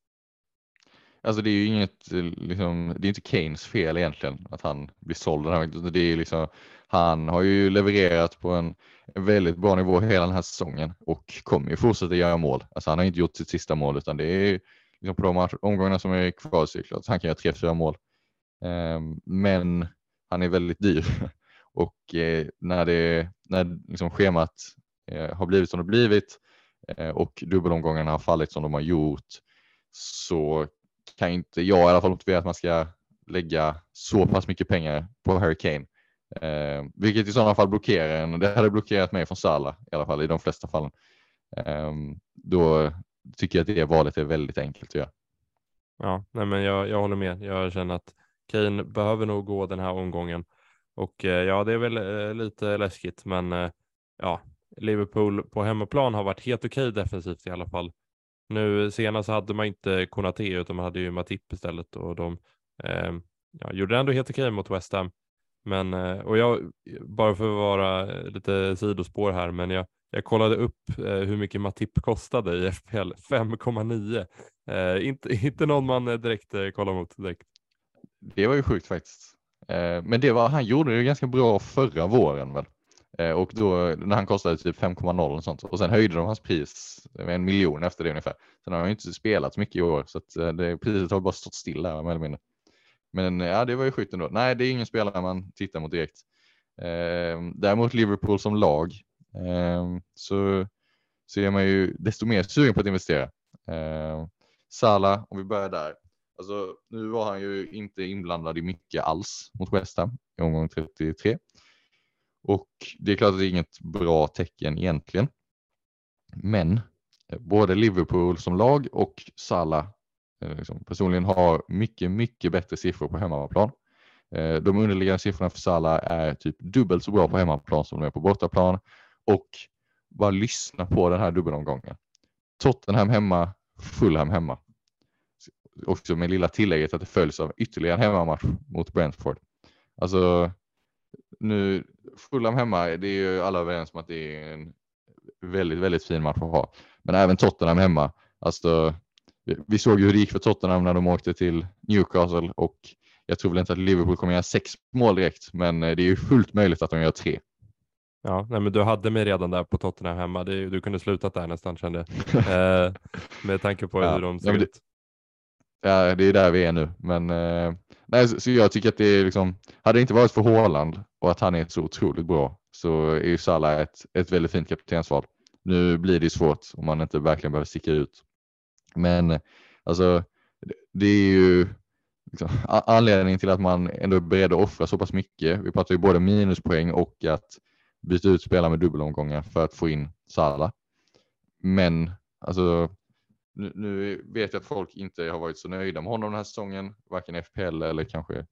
Alltså det är ju inget, eh, liksom, det är inte Keynes fel egentligen att han blir såld. Det är liksom, han har ju levererat på en, väldigt bra nivå hela den här säsongen och kommer ju fortsätta göra mål. Alltså han har inte gjort sitt sista mål utan det är liksom på de omgångarna som är kvar så är klart han kan göra tre, fyra mål. Ehm, men han är väldigt dyr och eh, när, det, när liksom schemat eh, har blivit som det blivit och dubbelomgångarna har fallit som de har gjort så kan inte jag i alla fall motivera att man ska lägga så pass mycket pengar på Harry Kane. Eh, vilket i sådana fall blockerar en. Det hade blockerat mig från Salah i alla fall i de flesta fallen. Eh, då tycker jag att det valet är väldigt enkelt att göra. Ja, nej men jag, jag håller med. Jag känner att Kane behöver nog gå den här omgången och eh, ja, det är väl eh, lite läskigt, men eh, ja, Liverpool på hemmaplan har varit helt okej okay defensivt i alla fall. Nu senast hade man inte Konate utan man hade ju Matip istället och de eh, ja, gjorde ändå helt okej mot West Ham. Men, eh, och jag, bara för att vara lite sidospår här, men jag, jag kollade upp eh, hur mycket Matip kostade i FPL, 5,9. Eh, inte, inte någon man direkt eh, kollar mot direkt. Det var ju sjukt faktiskt. Eh, men det var, han gjorde det ganska bra förra våren väl? Eh, och då när han kostade typ 5,0 och sånt och sen höjde de hans pris med en miljon efter det ungefär. Sen har han ju inte spelat så mycket i år så att eh, det, priset har bara stått stilla mer eller mindre. Men eh, ja, det var ju sjukt ändå. Nej, det är ingen spelare man tittar mot direkt. Eh, däremot Liverpool som lag eh, så, så är man ju desto mer sugen på att investera. Eh, Sala, om vi börjar där. Alltså, nu var han ju inte inblandad i mycket alls mot West Ham i omgång 33. Och det är klart att det är inget bra tecken egentligen. Men eh, både Liverpool som lag och Salah eh, liksom, personligen har mycket, mycket bättre siffror på hemmaplan. Eh, de underliggande siffrorna för Salah är typ dubbelt så bra på hemmaplan som de är på bortaplan och bara lyssna på den här dubbelomgången. Tottenham hemma, Fulham hemma. Också med lilla tillägget att det följs av ytterligare en hemmamatch mot Brentford. Alltså nu, Fulham hemma, det är ju alla överens om att det är en väldigt, väldigt fin match att ha. Men även Tottenham hemma. Alltså, vi såg ju hur det gick för Tottenham när de åkte till Newcastle och jag tror väl inte att Liverpool kommer göra sex mål direkt, men eh, det är ju fullt möjligt att de gör tre. Ja, nej, men du hade mig redan där på Tottenham hemma. Det, du kunde slutat där nästan kände eh, med tanke på ja, hur de ser ja, ut. Ja, det är där vi är nu. Men eh, nej, så, så, jag tycker att det är liksom, hade det inte varit för Håland och att han är så otroligt bra så är ju Salah ett, ett väldigt fint kaptensval. Nu blir det svårt om man inte verkligen behöver sticka ut. Men alltså, det är ju liksom, anledningen till att man ändå är beredd att offra så pass mycket. Vi pratar ju både minuspoäng och att byta ut spelare med dubbelomgångar för att få in Salah. Men alltså, nu, nu, vet jag att folk inte har varit så nöjda med honom den här säsongen, varken FPL eller kanske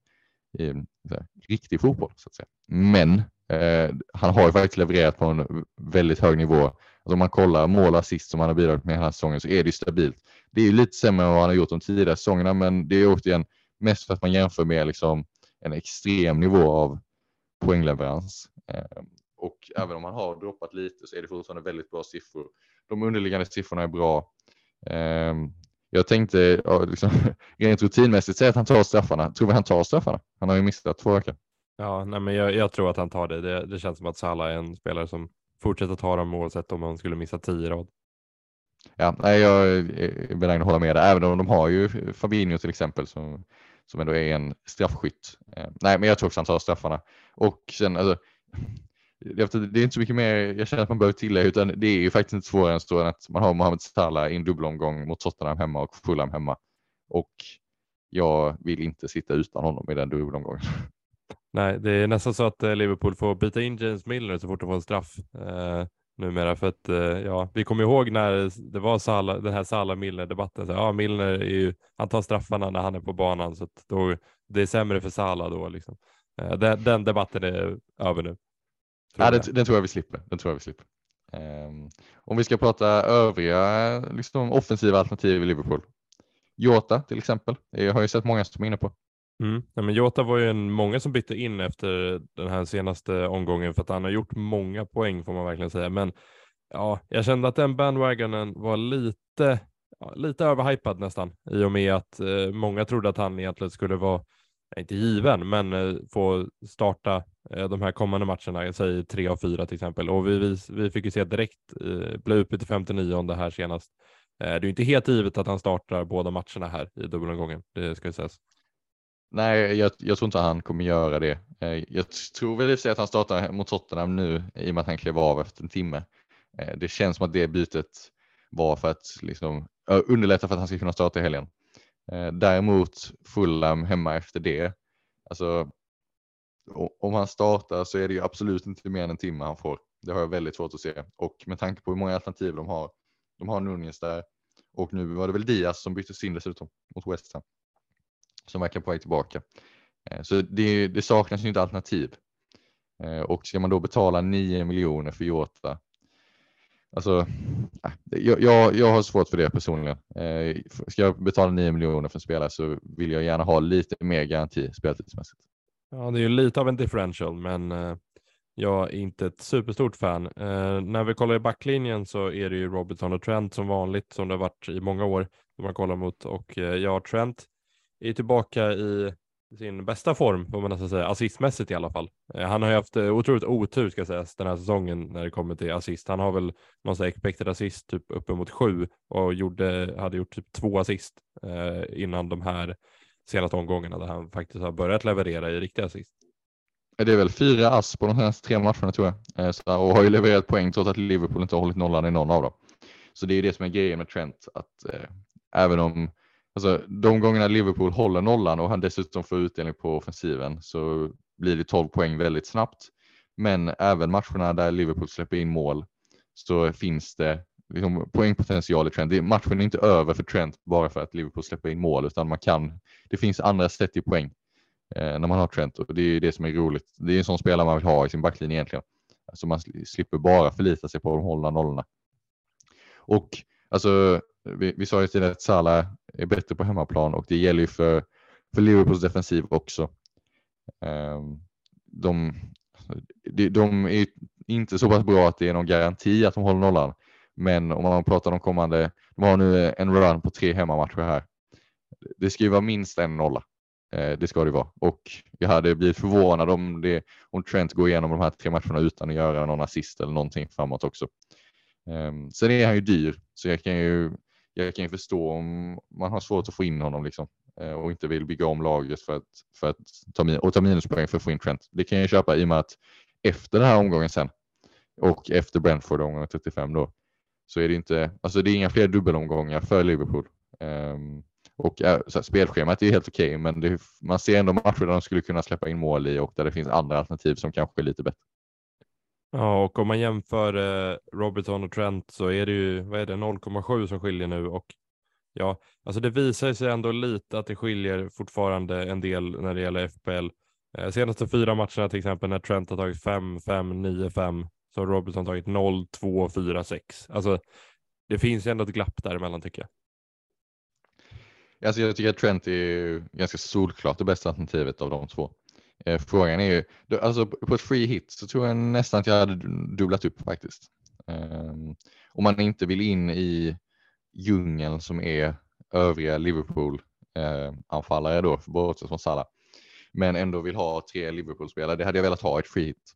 i här, riktig fotboll så att säga. Men eh, han har ju faktiskt levererat på en väldigt hög nivå. Alltså om man kollar mål och assist som han har bidragit med den här säsongen så är det ju stabilt. Det är ju lite sämre än vad han har gjort de tidigare säsongerna, men det är återigen mest för att man jämför med liksom en extrem nivå av poängleverans. Eh, och även om man har droppat lite så är det fortfarande väldigt bra siffror. De underliggande siffrorna är bra. Eh, jag tänkte liksom, rent rutinmässigt säga att han tar straffarna. Tror vi han tar straffarna? Han har ju missat två veckor. Ja, nej, men jag, jag, tror att han tar det. det. det. känns som att Salah är en spelare som fortsätter ta dem oavsett om han skulle missa tio rad. Ja, nej, jag är benägen att hålla med där, även om de har ju Fabinho till exempel som, som ändå är en straffskytt. Eh, nej, men jag tror också han tar straffarna. Och sen, alltså, det är inte så mycket mer jag känner att man behöver tillägga, utan det är ju faktiskt inte svårare än så än att man har Mohamed Salah i en dubbelomgång mot Tottenham hemma och Fulham hemma. Och jag vill inte sitta utan honom i den dubbelomgången. Nej, det är nästan så att eh, Liverpool får byta in James Milner så fort de får en straff eh, numera. För att, eh, ja, vi kommer ihåg när det var Sala, den här Salah-Milner-debatten. Ja, Milner är ju, han tar straffarna när han är på banan så att då, det är sämre för Salah då. Liksom. Eh, den, den, debatten är över nu. Ja, den, den, tror jag vi slipper. Den tror jag vi slipper. Um, om vi ska prata övriga liksom, offensiva alternativ i Liverpool. Jota till exempel. Jag har ju sett många som är inne på. Mm. Ja, men Jota var ju en, många som bytte in efter den här senaste omgången för att han har gjort många poäng får man verkligen säga. Men ja, jag kände att den bandwagonen var lite, ja, lite överhypad nästan i och med att eh, många trodde att han egentligen skulle vara, inte given, men eh, få starta eh, de här kommande matcherna, säg tre av fyra till exempel. Och vi, vi, vi fick ju se direkt, eh, blev uppe till 59 här senast. Eh, det är ju inte helt givet att han startar båda matcherna här i dubbelomgången, det ska ju sägas. Nej, jag, jag, tror inte han kommer göra det. Eh, jag tror väl i sig att han startar mot Tottenham nu i och med att han klev av efter en timme. Det känns som att det bytet var för att liksom, underlätta för att han ska kunna starta i helgen. Eh, däremot Fulham hemma efter det. Alltså, om han startar så är det ju absolut inte mer än en timme han får. Det har jag väldigt svårt att se och med tanke på hur många alternativ de har. De har Nunez där och nu var det väl Diaz som byttes in dessutom mot West Ham som verkar på väg tillbaka. Eh, så det, det saknas ju inte alternativ. Eh, och ska man då betala 9 miljoner för Jota? Alltså, äh, jag, jag, jag har svårt för det personligen. Eh, ska jag betala 9 miljoner för en spelare så vill jag gärna ha lite mer garanti speltidsmässigt. Ja, det är ju lite av en differential, men eh, jag är inte ett superstort fan. Eh, när vi kollar i backlinjen så är det ju Robertson och Trent som vanligt som det har varit i många år. Som man kollar mot och eh, jag Trent är tillbaka i sin bästa form, får man nästan säga, assistmässigt i alla fall. Eh, han har ju haft eh, otroligt otur ska sägas den här säsongen när det kommer till assist. Han har väl någon sån expected assist typ uppemot sju och gjorde, hade gjort typ två assist eh, innan de här senaste omgångarna där han faktiskt har börjat leverera i riktiga assist. Det är väl fyra ass på de senaste tre matcherna tror jag eh, och har ju levererat poäng trots att Liverpool inte har hållit nollan i någon av dem. Så det är ju det som är grejen med Trent att eh, även om Alltså de gångerna Liverpool håller nollan och han dessutom får utdelning på offensiven så blir det 12 poäng väldigt snabbt. Men även matcherna där Liverpool släpper in mål så finns det liksom, poängpotential i Trent. Det, matchen är inte över för Trent bara för att Liverpool släpper in mål, utan man kan, det finns andra sätt i poäng eh, när man har Trent och det är det som är roligt. Det är en sån spelare man vill ha i sin backlinje egentligen. Alltså man slipper bara förlita sig på de hållna nollorna. Och alltså, vi, vi sa ju tidigare att Salah är bättre på hemmaplan och det gäller ju för, för Liverpools defensiv också. Ehm, de, de, är inte så pass bra att det är någon garanti att de håller nollan. Men om man pratar om kommande, de har nu en run på tre hemmamatcher här. Det ska ju vara minst en nolla. Eh, det ska det vara. Och jag hade blivit förvånad om, det, om Trent går igenom de här tre matcherna utan att göra någon assist eller någonting framåt också. Ehm, sen är han ju dyr, så jag kan ju, jag kan ju förstå om man har svårt att få in honom liksom, eh, och inte vill bygga om laget för att, för att ta, och ta minuspoäng för att få in Trent. Det kan jag köpa i och med att efter den här omgången sen och efter Brentford omgång 35 då så är det inte, alltså det är inga fler dubbelomgångar för Liverpool. Um, och eh, så här, spelschemat är helt okej, okay, men det, man ser ändå matcher där de skulle kunna släppa in mål i och där det finns andra alternativ som kanske är lite bättre. Ja, och om man jämför eh, Robertson och Trent så är det ju, vad är det, 0,7 som skiljer nu och ja, alltså det visar sig ändå lite att det skiljer fortfarande en del när det gäller FPL. Eh, senaste fyra matcherna till exempel när Trent har tagit 5, 5, 9, 5 så har Robertson tagit 0, 2, 4, 6. Alltså det finns ju ändå ett glapp däremellan tycker jag. Alltså jag tycker att Trent är ganska solklart det bästa alternativet av de två. Eh, frågan är ju, alltså på ett free hit så tror jag nästan att jag hade dubblat upp faktiskt. Ehm, om man inte vill in i djungeln som är övriga Liverpool-anfallare då, bortsett från Salah, men ändå vill ha tre Liverpool-spelare, det hade jag velat ha ett free hit.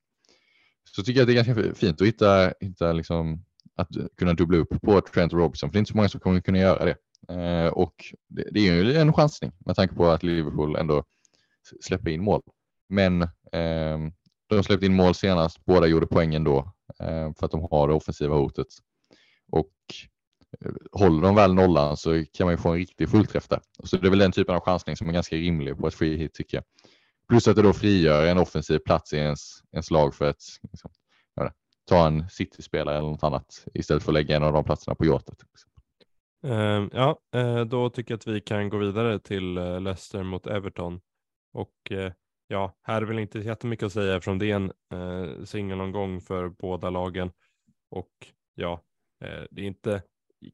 Så tycker jag att det är ganska fint att hitta, hitta liksom, att kunna dubbla upp på Trent Robinson, för det är inte så många som kommer kunna göra det. Eh, och det, är ju en chansning med tanke på att Liverpool ändå släpper in mål. Men eh, de släppte in mål senast, båda gjorde poängen då eh, för att de har det offensiva hotet. Och eh, håller de väl nollan så kan man ju få en riktig fullträff där. Så det är väl den typen av chansning som är ganska rimlig på ett free hit tycker jag. Plus att det då frigör en offensiv plats i ens, ens lag för att liksom, ta en City-spelare eller något annat istället för att lägga en av de platserna på Jota. Uh, ehm, ja, uh, då tycker jag att vi kan gå vidare till uh, Leicester mot Everton. Och eh, ja, här är väl inte jättemycket att säga eftersom det är en eh, singelomgång för båda lagen. Och ja, eh, det är inte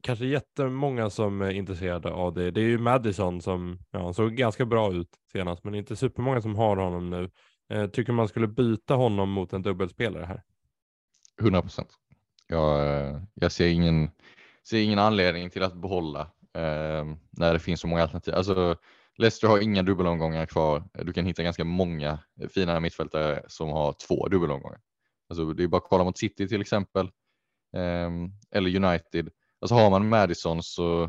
kanske jättemånga som är intresserade av det. Det är ju Madison som ja, såg ganska bra ut senast, men inte supermånga som har honom nu. Eh, tycker man skulle byta honom mot en dubbelspelare här? 100 procent. Jag, eh, jag ser, ingen, ser ingen anledning till att behålla eh, när det finns så många alternativ. Alltså, Leicester har inga dubbelomgångar kvar. Du kan hitta ganska många fina mittfältare som har två dubbelomgångar. Alltså det är bara att kolla mot City till exempel um, eller United. Alltså har man Madison så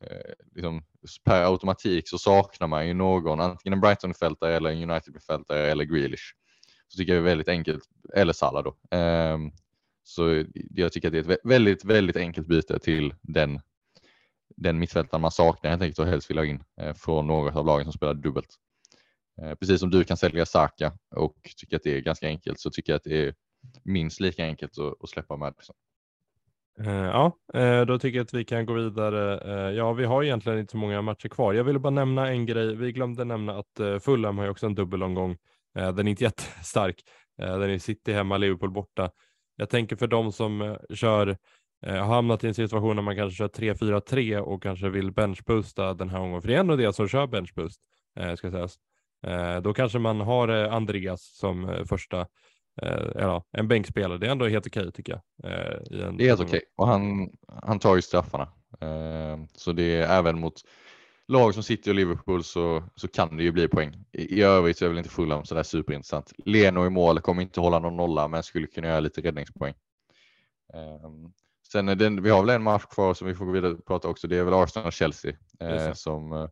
eh, liksom, per automatik så saknar man ju någon, antingen en Brighton-fältare eller en United-fältare eller Grealish. Så tycker jag det är väldigt enkelt, eller Salah då. Um, så jag tycker att det är ett väldigt, väldigt enkelt byte till den den mittfältaren man saknar helt enkelt och helst vill ha in eh, från något av lagen som spelar dubbelt. Eh, precis som du kan sälja Saka och tycker att det är ganska enkelt så tycker jag att det är minst lika enkelt att, släppa Madison. Eh, ja, då tycker jag att vi kan gå vidare. Ja, vi har egentligen inte så många matcher kvar. Jag ville bara nämna en grej. Vi glömde nämna att Fulham har ju också en dubbelomgång. Den är inte jättestark. Den är City hemma, Liverpool borta. Jag tänker för de som kör eh, har hamnat i en situation där man kanske kör 3-4-3 och kanske vill benchboosta den här gången, för det är ändå det som kör benchboost, eh, ska sägas. Eh, då kanske man har eh, Andreas som eh, första, eh, ja, en bänkspelare. Det är ändå helt okej tycker jag. Eh, det är helt okej och han, han tar ju straffarna. så det är även mot lag som City och Liverpool så, så kan det ju bli poäng. I, i övrigt så är väl inte Fulham sådär superintressant. Leno i mål kommer inte hålla någon nolla men skulle kunna göra lite räddningspoäng. Um, Sen är det, vi har väl en match kvar som vi får gå vidare och prata också. Det är väl Arsenal och Chelsea eh, som, eh,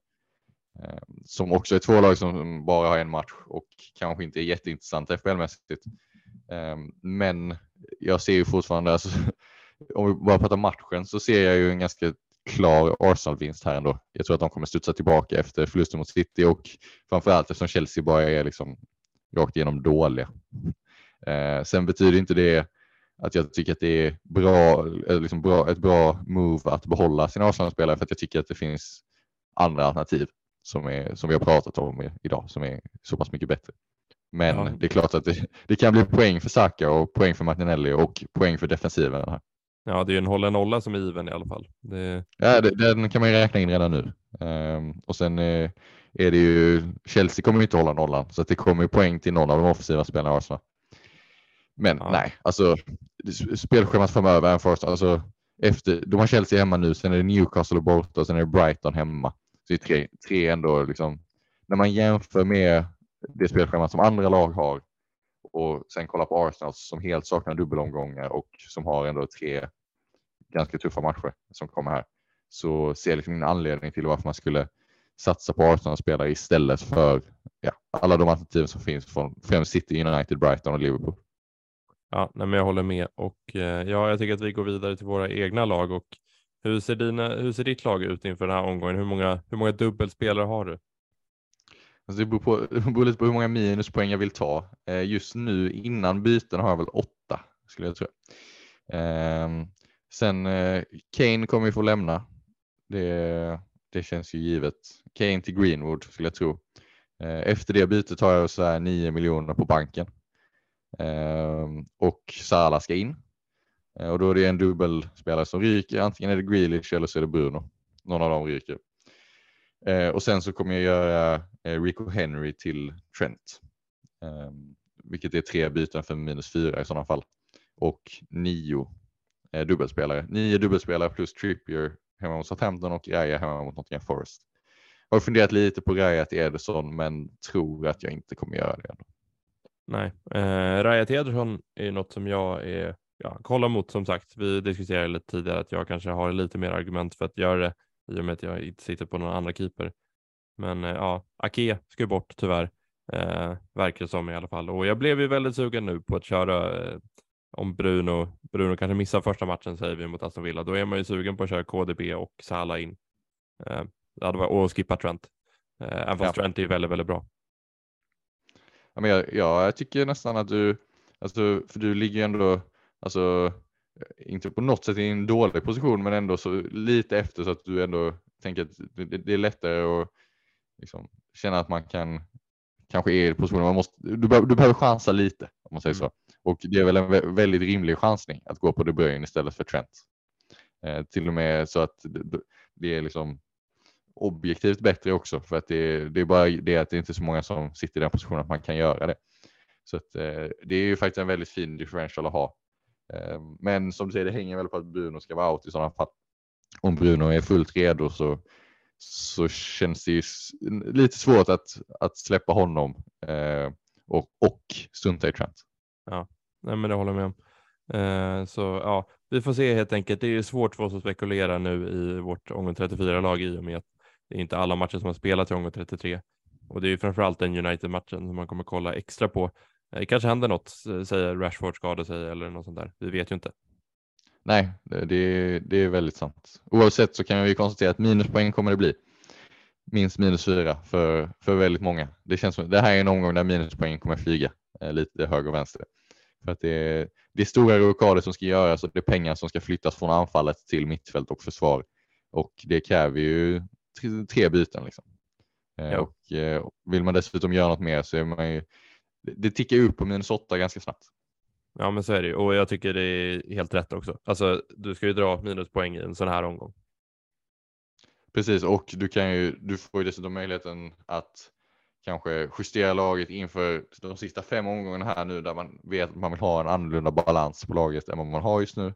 som också är två lag som bara har en match och kanske inte är jätteintressanta FBL-mässigt. Eh, men jag ser ju fortfarande, alltså, om vi bara pratar matchen så ser jag ju en ganska klar Arsenal-vinst här ändå. Jag tror att de kommer studsa tillbaka efter förlusten mot City och framförallt eftersom Chelsea bara är liksom rakt igenom dåliga. Eh, sen betyder inte det att jag tycker att det är bra, eh, liksom bra, ett bra move att behålla sina Arsenal-spelare för att jag tycker att det finns andra alternativ som, är, som vi har pratat om idag som är så pass mycket bättre. Men Ja. det är klart att det, det kan bli poäng för Saka och poäng för Martinelli och poäng för defensiven. Här. Ja, det är ju en hålla nolla som är given i alla fall. Det, Ja, det, den kan man ju räkna in redan nu. Ehm, och sen eh, är det ju, Chelsea kommer ju inte hålla nollan så att det kommer ju poäng till någon av de offensiva spelarna i Arsenal. Men Ja. nej, alltså spelschemat framöver är först, alltså efter, de har Chelsea hemma nu, sen är det Newcastle borta och sen är det Brighton hemma. Så det är tre, tre ändå liksom, när man jämför med det spelschemat som andra lag har och sen kolla på Arsenal som helt saknar dubbelomgångar och som har ändå tre ganska tuffa matcher som kommer här så ser jag liksom ingen anledning till varför man skulle satsa på Arsenal-spelare istället för ja, alla de alternativ som finns från främst City, United, Brighton och Liverpool ja, nej, men jag håller med och eh, ja, jag tycker att vi går vidare till våra egna lag och hur ser, dina, hur ser ditt lag ut inför den här omgången? Hur många, hur många dubbelspelare har du? Alltså det, beror på, det beror lite på hur många minuspoäng jag vill ta. Eh, just nu innan byten har jag väl åtta skulle jag tro. Ehm, sen eh, Kane kommer vi få lämna. Det, det känns ju givet. Kane till Greenwood skulle jag tro. Eh, efter det bytet har jag så här 9 miljoner på banken. Ehm, och Salah ska in. Eh, och då är det en dubbelspelare som ryker. Antingen är det Grealish eller så är det Bruno. Någon av dem ryker. Eh, och sen så kommer jag göra eh, Rico Henry till Trent. Eh, vilket är tre byten för minus fyra i sådana fall. Och nio eh, dubbelspelare. Nio dubbelspelare plus Trippier hemma mot Southampton och Raya hemma mot Nottingham Forest. Jag har funderat lite på Raya till Ederson men tror att jag inte kommer göra det. Ändå. Nej, eh, Raya Ederson är något som jag är, ja, kollar mot som sagt. Vi diskuterade lite tidigare att jag kanske har lite mer argument för att göra det i och med att jag inte sitter på någon andra keeper. Men eh, ja, Ake ska ju bort tyvärr, eh, verkar det som i alla fall. Och jag blev ju väldigt sugen nu på att köra eh, om Bruno, Bruno kanske missar första matchen säger vi mot Aston Villa, då är man ju sugen på att köra KDB och Salah in. Eh, och skippa Trent. Eh, även fast Ja. Trent är väldigt, väldigt bra. Ja, men jag, ja, jag tycker nästan att du, alltså, för du ligger ju ändå, alltså, inte på något sätt i en dålig position, men ändå så lite efter så att du ändå tänker att det, det är lättare att liksom, känna att man kan, kanske är i positionen, man måste, du, behöver- du behöver chansa lite om man säger Mm. så. Och det är väl en vä- väldigt rimlig chansning att gå på De Bruyne istället för Trent. Eh, till och med så att det, det är liksom objektivt bättre också för att det, det är bara det att det inte är så många som sitter i den positionen att man kan göra det. Så att, eh, det är ju faktiskt en väldigt fin differential att ha. Eh, men som du säger, det hänger väl på att Bruno ska vara out i sådana fall. Om Bruno är fullt redo så, så känns det ju lite svårt att, att släppa honom eh, och, och strunta i Trent. Nej, men det håller jag med om. Eh, så ja, vi får se helt enkelt. Det är ju svårt för oss att spekulera nu i vårt omgång 34-lag i och med att det är inte alla matcher som har spelats i omgång 33. Och det är ju framförallt den United-matchen som man kommer kolla extra på. Det kanske händer något, säger Rashford skadar sig eller något sånt där. Vi vet ju inte. Nej, det, det, är väldigt sant. Oavsett så kan vi konstatera att minuspoäng kommer det bli. Minst minus fyra för, för väldigt många. Det känns som det här är en omgång där minuspoängen kommer flyga eh, lite höger och vänster. För att det är, det är stora rockader som ska göras och det är pengar som ska flyttas från anfallet till mittfält och försvar. Och det kräver ju tre, byten. Liksom. Eh, Ja. Och eh, vill man dessutom göra något mer så är man ju, det, tickar upp på minus åtta ganska snabbt. Ja, men så är det ju. Och jag tycker det är helt rätt också. Alltså, du ska ju dra minuspoäng i en sån här omgång. Precis, och du, kan ju, du får ju dessutom möjligheten att kanske justera laget inför de sista fem omgångarna här nu där man vet att man vill ha en annorlunda balans på laget än vad man har just nu.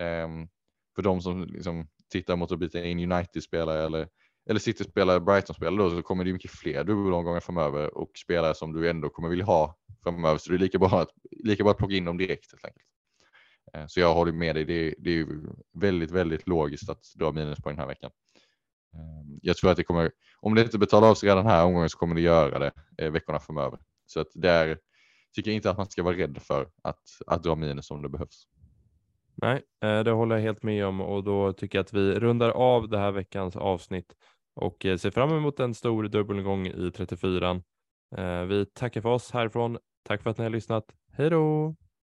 Ehm, för de som liksom tittar mot att byta in United-spelare eller, eller City-spelare, Brighton-spelare då, så kommer det ju mycket fler dubbelomgångar framöver och spelare som du ändå kommer vilja ha framöver. Så det är lika bra att, lika bra att plocka in dem direkt helt enkelt. Eh, så jag håller med dig, det, det är ju väldigt, väldigt logiskt att dra minuspoäng den här veckan. Ehm, jag tror att det kommer, om det inte betalar av sig redan här omgången så kommer det göra det eh, veckorna framöver. Så att där tycker jag inte att man ska vara rädd för att, att dra minus om det behövs. Nej, eh, det håller jag helt med om och då tycker jag att vi rundar av det här veckans avsnitt och eh, ser fram emot en stor dubbelgång i 34. Eh, vi tackar för oss härifrån. Tack för att ni har lyssnat. Hej då!